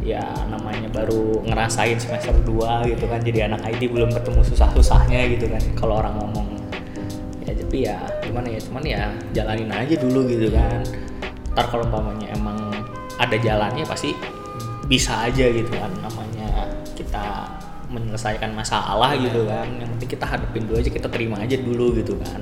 Ya namanya baru ngerasain semester 2 gitu kan. Jadi anak IT belum ketemu susah-susahnya gitu kan. Kalau orang ngomong ya tapi ya gimana ya cuman ya jalanin aja dulu gitu kan. Ntar kalau umpamanya emang ada jalannya pasti bisa aja gitu kan namanya kita menyelesaikan masalah gitu kan. Yang penting kita hadapin dulu aja kita terima aja dulu gitu kan.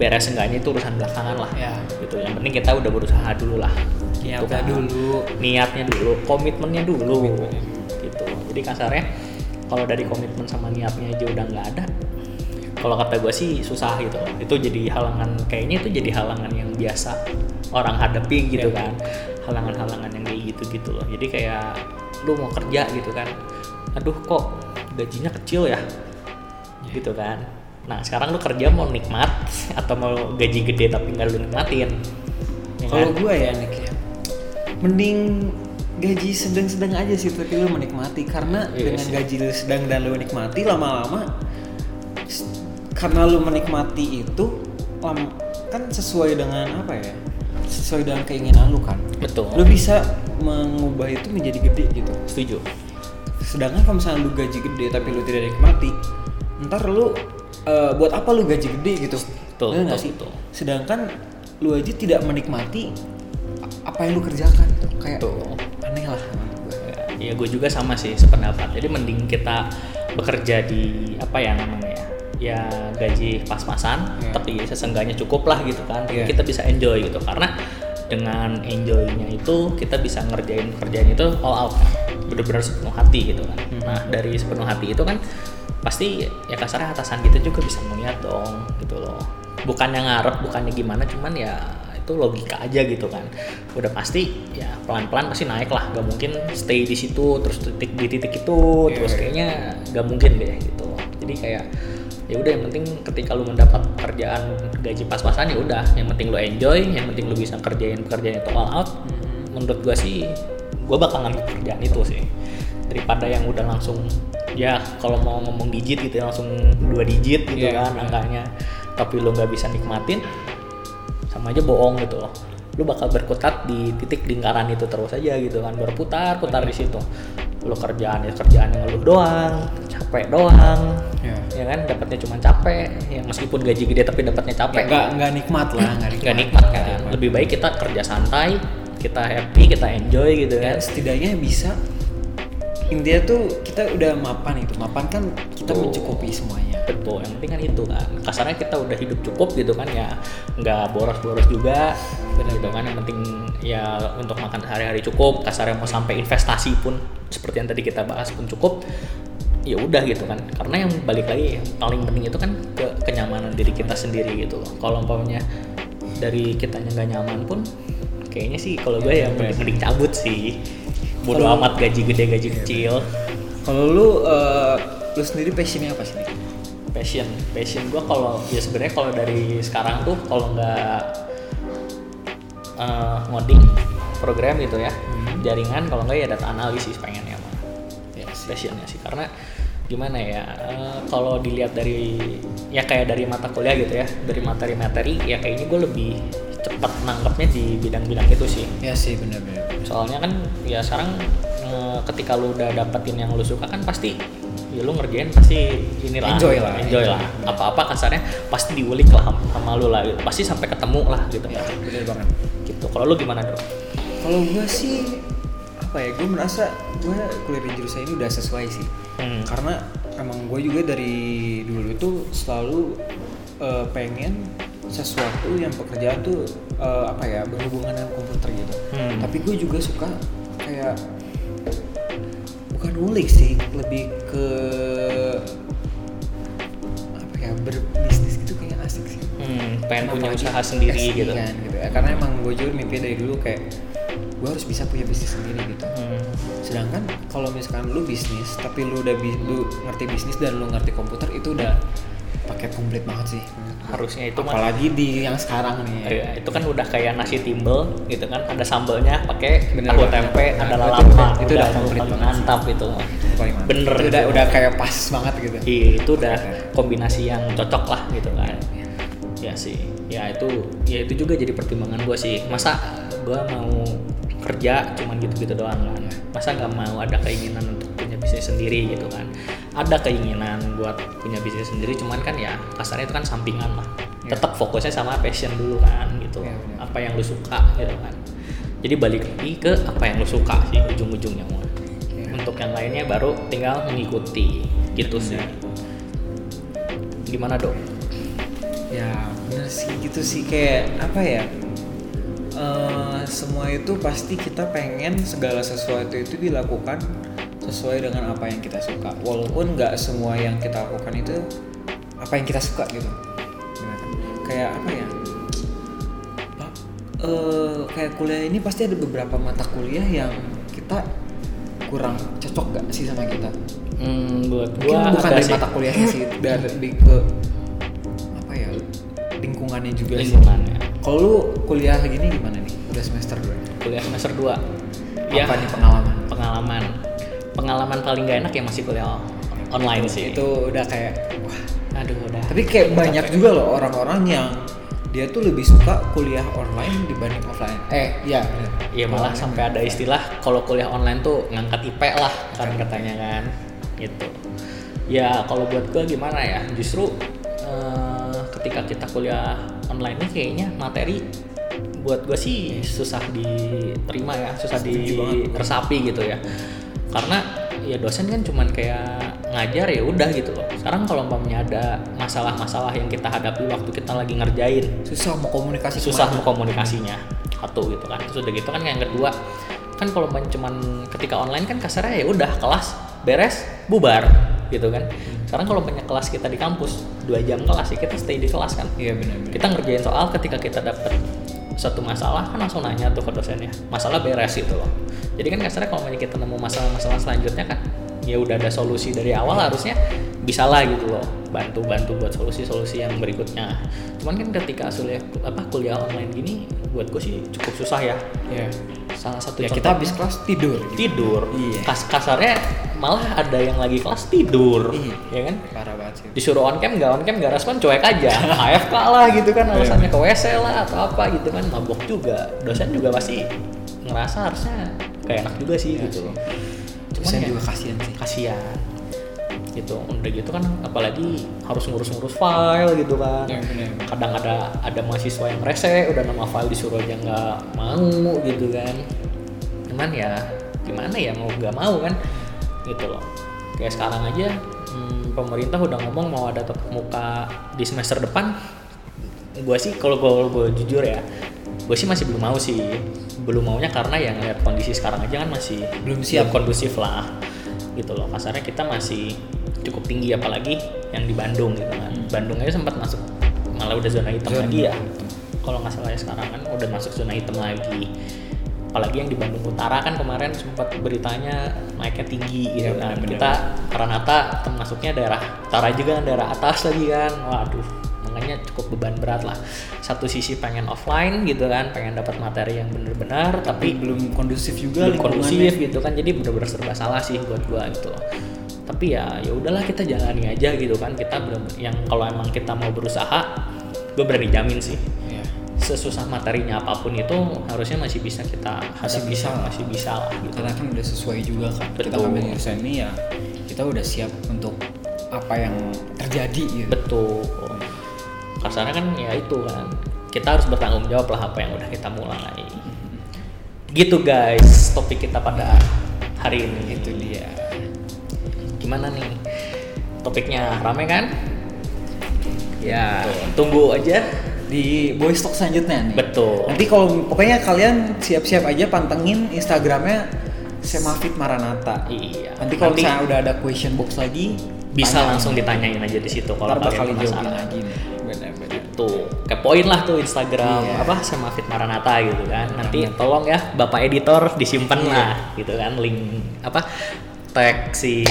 Beres enggaknya itu urusan belakangan lah Ya. gitu. Yang penting kita udah berusaha dulu lah. Gitu Niatnya dulu. niatnya dulu komitmennya dulu Komitmennya. gitu. Jadi kasarnya kalau dari komitmen sama niatnya aja udah nggak ada kalau kata gue sih susah gitu itu jadi halangan kayaknya itu jadi halangan yang biasa orang hadapi gitu Ya. kan halangan-halangan yang kayak gitu gitu loh jadi kayak lu mau kerja gitu kan aduh kok gajinya kecil ya gitu kan Nah sekarang lu kerja mau nikmat atau mau gaji gede tapi nggak lu nikmatin? Ya Kalau kan? gue ya Nick ya, mending gaji sedang-sedang aja sih tapi lu menikmati karena Iya dengan sih. gaji lu sedang dan lu nikmati lama-lama karena lu menikmati itu kan sesuai dengan apa ya sesuai dengan keinginan lu kan Betul. lu bisa mengubah itu menjadi gede gitu Setuju. sedangkan kalau misalnya lu gaji gede tapi lu tidak nikmati ntar lu eh, buat apa lu gaji gede gitu Betul, betul, sih betul. sedangkan lu aja tidak menikmati apa yang lu kerjakan kayak Betul. aneh lah. Ya gue juga sama sih sependapat. Jadi mending kita bekerja di apa ya namanya ya? Ya gaji pas-pasan, Iya. tapi seseenggaknya cukup lah gitu kan. Iya. Kita bisa enjoy gitu karena dengan enjoynya itu kita bisa ngerjain pekerjaan itu all out kan. bener-bener sepenuh hati gitu kan. Hmm. Nah dari sepenuh hati itu kan pasti ya kasarnya atasan kita juga bisa melihat dong gitu loh. Bukannya ngarep, bukannya gimana, cuman ya itu logika aja gitu kan udah pasti ya pelan-pelan pasti naik lah gak mungkin stay di situ terus titik di titik itu Iya, terus iya. kayaknya gak mungkin deh gitu jadi kayak ya udah yang penting ketika lu mendapat pekerjaan gaji pas-pasan ya udah. Yang penting lu enjoy yang penting lu bisa kerjain pekerjaan itu all out. Menurut gua sih gua bakal ngambil pekerjaan itu sih. Daripada yang udah langsung ya kalau mau ngomong digit gitu ya langsung dua digit gitu Iya, kan benar. angkanya. Tapi lu nggak bisa nikmatin sama aja bohong gitu loh. Lu bakal berkutat di titik lingkaran itu terus aja gitu kan. Berputar putar di situ. Lu kerjaan ya kerjaan yang lu doang capek doang. Ya. ya kan dapatnya cuma capek. Ya meskipun gaji gede tapi dapatnya capek. Nggak nggak nikmat lah nggak nikmat nggak nikmat. kan? Nikmat. lebih baik kita kerja santai kita happy kita enjoy gitu ya kan. setidaknya bisa. India tuh kita udah mapan itu. Mapan kan kita Betul. mencukupi semuanya. Betul. Yang penting kan itu kan? Kasarnya kita udah hidup cukup gitu kan ya. Nggak boros-boros juga. Benar gitu kan? Yang penting ya untuk makan sehari-hari cukup. Kasarnya mau sampai investasi pun seperti yang tadi kita bahas pun cukup ya udah gitu kan. Karena yang balik lagi yang paling penting itu kan ke kenyamanan diri kita sendiri gitu loh. Kalau umpamanya dari kitanya nggak nyaman pun kayaknya sih kalau gue ya mending, mending cabut sih. Bodo amat gaji gede gaji kecil. Kalau lu eh, lu sendiri passionnya apa sih? Passion passion gue kalau ya sebenarnya kalau dari sekarang tuh kalau nggak eh, ngoding program gitu ya jaringan kalau nggak ya data analisis pengennya mah. Ya passionnya sih karena gimana ya eh, kalau dilihat dari ya kayak dari mata kuliah gitu ya dari materi-materi ya kayaknya gue lebih cepat nangkepnya di bidang-bidang itu sih. Ya sih benar-benar soalnya kan ya sekarang eh, ketika lu udah dapetin yang lu suka kan pasti ya lu ngerjain pasti inilah Enjoy lah, enjoy enjoy. lah. Apa-apa kasarnya pasti diulik lah sama- lu lah gitu. pasti sampai ketemu lah gitu. Ya benar banget. Gitu. Kalau lu gimana dong kalau gua sih apa ya gue merasa gue kuliah di jurusan ini udah sesuai sih Hmm. karena emang gue juga dari dulu itu selalu eh, pengen sesuatu yang pekerjaan tuh eh, apa ya berhubungan dengan komputer gitu Hmm. tapi gue juga suka kayak bukan ngulik sih lebih ke apa ya berbisnis gitu kayak asik sih Hmm, pengen punya Apalagi usaha sendiri gitu kan, gitu ya. karena emang gue juga mimpi dari dulu kayak gue harus bisa punya bisnis sendiri gitu. Hmm. sedangkan kalau misalkan lu bisnis tapi lu udah bi- lu ngerti bisnis dan lu ngerti komputer itu udah paket komplit banget sih. Harusnya itu mah. Apalagi di yang sekarang nih. Ya. Itu kan udah kayak nasi timbel gitu kan. Ada sambelnya pakai tahu tempe Nah, ada itu lalapan. udah- itu udah komplit paling banget mantap itu Itu paling mantap. bener. Itu udah udah kayak pas banget gitu. Iya, itu udah kombinasi yang cocok lah gitu kan. Ya sih, ya itu ya itu juga jadi pertimbangan gue sih. Masa gue mau kerja cuman gitu-gitu doang kan? Masa nggak mau ada keinginan untuk punya bisnis sendiri gitu kan? Ada keinginan buat punya bisnis sendiri, cuman kan ya kasarnya itu kan sampingan lah. Ya. Tetap fokusnya sama passion dulu kan gitu. Ya, benar. apa yang lu suka gitu kan. Jadi balik lagi ke apa yang lu suka sih ujung-ujungnya. Ya. Untuk yang lainnya baru tinggal mengikuti gitu sih. Gimana dong? ya bener sih gitu sih kayak apa ya eh, semua itu pasti kita pengen segala sesuatu itu dilakukan sesuai dengan apa yang kita suka. Walaupun nggak semua yang kita lakukan itu apa yang kita suka gitu. Kayak apa ya? Eh, kayak kuliah ini pasti ada beberapa mata kuliah yang kita kurang cocok gak sih sama kita? Hmm, buat mungkin gua bukan ada dari sih. mata kuliahnya sih dari lebih ke lingkungannya juga sih. Kalau lu kuliah gini gimana nih? Udah semester 2. kuliah semester 2 Apa nih pengalaman? pengalaman pengalaman paling gak enak ya masih kuliah online sih Itu udah kayak wah. aduh udah Tapi kayak banyak juga loh orang-orang yang dia tuh lebih suka kuliah online dibanding offline. Eh, iya. bener. Iya malah sampai ada istilah kalau kuliah online tuh ngangkat IP lah kan katanya kan gitu. Ya kalau buat gua gimana ya justru eh, ketika kita kuliah online ini kayaknya materi buat gua sih susah diterima ya susah diresapi gitu ya. Karena ya dosen kan cuman kayak ngajar ya udah gitu loh. Sekarang kalau umpamanya ada masalah-masalah yang kita hadapi waktu kita lagi ngerjain Susah mau komunikasi susah ke mana. mau komunikasinya. Satu gitu kan terus udah gitu kan yang kedua kan kalau cuman ketika online kan kasarnya ya udah kelas beres bubar gitu kan sekarang kalau banyak kelas kita di kampus dua jam kelas ya kita stay di kelas kan. Iya benar-benar. kita ngerjain soal ketika kita dapet satu masalah kan langsung nanya tuh ke dosennya. Masalah beres gitu loh. Jadi kan kasarnya kalau kita nemu masalah-masalah selanjutnya kan ya udah ada solusi dari awal harusnya bisa lah gitu loh bantu bantu buat solusi-solusi yang berikutnya cuman kan ketika kuliah apa kuliah online gini buat gue sih cukup susah ya Iya. salah satu Ya kita habis kelas tidur. tidur Iya. Kas kasarnya malah ada yang lagi kelas tidur Iya. ya kan Parah banget sih. disuruh on cam nggak on cam nggak respon cuek aja AFK lah gitu kan alasannya ke WC lah atau apa gitu kan mabok juga dosen juga pasti ngerasa harusnya kayak enak juga sih Iya gitu sih. Loh Dosen ya, juga kasihan sih. kasihan. Gitu udah gitu kan apalagi harus ngurus-ngurus file gitu kan. Iya, bener. kadang ada ada mahasiswa yang rese udah nama file disuruh aja nggak mau gitu kan. Cuman ya gimana ya mau nggak mau kan. Gitu loh. Kayak sekarang aja hmm, pemerintah udah ngomong mau ada tatap muka di semester depan. Gue sih kalau gue jujur ya gue sih masih belum mau sih belum maunya karena ya ngeliat kondisi sekarang aja kan masih Belum siap. kondusif lah gitu loh. Kasarnya kita masih cukup tinggi apalagi yang di Bandung gitu kan. Bandung aja sempat masuk malah udah zona hitam Zona lagi ya. kalau nggak salah ya sekarang kan udah masuk zona hitam lagi. Apalagi yang di Bandung Utara kan kemarin sempat beritanya naiknya tinggi gitu Iya, kan. benar-benar. kita Karanata termasuknya daerah utara juga kan daerah atas lagi kan. Waduh makanya cukup beban berat lah satu sisi pengen offline gitu kan pengen dapat materi yang bener-bener Tapi tapi belum kondusif juga belum kondusif gitu kan jadi bener-bener serba salah sih buat gua gitu tapi ya ya udahlah kita jalani aja gitu kan kita bener yang kalau emang kita mau berusaha gue berani jamin sih Iya. sesusah materinya apa pun itu harusnya masih bisa kita Masih bisa lah. masih bisa lah gitu Karena kan udah sesuai juga kan. Kita Betul. ngambil jurusan ini ya kita udah siap untuk apa yang terjadi gitu. betul kasarnya kan ya itu kan. Kita harus bertanggung jawab lah apa yang udah kita mulai. Gitu guys topik kita pada hari ini. Itu dia. gimana nih? Topiknya rame kan? Ya. Tunggu aja. Di Boys Talk selanjutnya nih. betul. Nanti kalau pokoknya kalian siap-siap aja pantengin Instagramnya Semafit Maranata. iya. Nanti kalau misalnya udah ada question box lagi bisa langsung ditanyain aja di situ kalau kalian penasaran lagi nih. Tuh kepoin lah tuh Instagram Iya. apa sama Fit Maranata gitu kan nanti tolong ya bapak editor disimpan Iya. lah gitu kan link apa tag si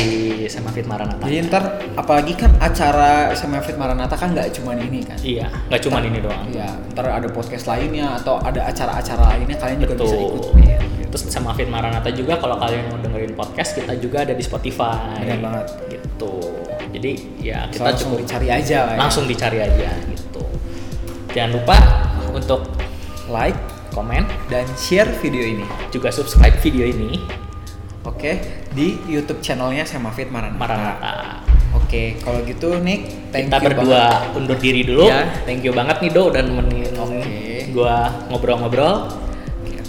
sama Fit Maranata Jadi ntar apalagi kan acara Semafit Maranata kan nggak cuma ini kan. iya nggak cuma ini doang Iya, ntar ada podcast lainnya atau ada acara-acara lainnya kalian juga bisa ikut. betul Iya, gitu. terus sama Fit Maranata juga kalau kalian mau dengerin podcast kita juga ada di Spotify Benar banget. gitu jadi ya Kita kita langsung cukup dicari aja ya. langsung dicari aja gitu jangan lupa untuk like komen dan share video ini. juga subscribe video ini Oke, di YouTube channelnya Semafit Maranata. Maranata Oke, kalau gitu Nick, thank kita you berdua banget. undur diri dulu Ya. thank you banget nih Do udah nemenin Oke. gua ngobrol-ngobrol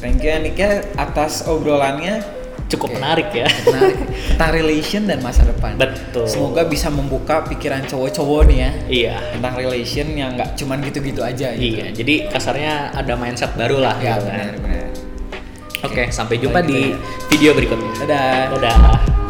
Thank you ya Nick ya atas obrolannya cukup Oke. menarik ya menarik tentang relation dan masa depan. betul Semoga bisa membuka pikiran cowok-cowok nih ya iya tentang relation yang nggak cuman gitu-gitu aja. Gitu. iya jadi kasarnya ada mindset baru lah Ya gitu kan benar-benar. oke sampai jumpa di gitu video berikutnya Dadah. dadah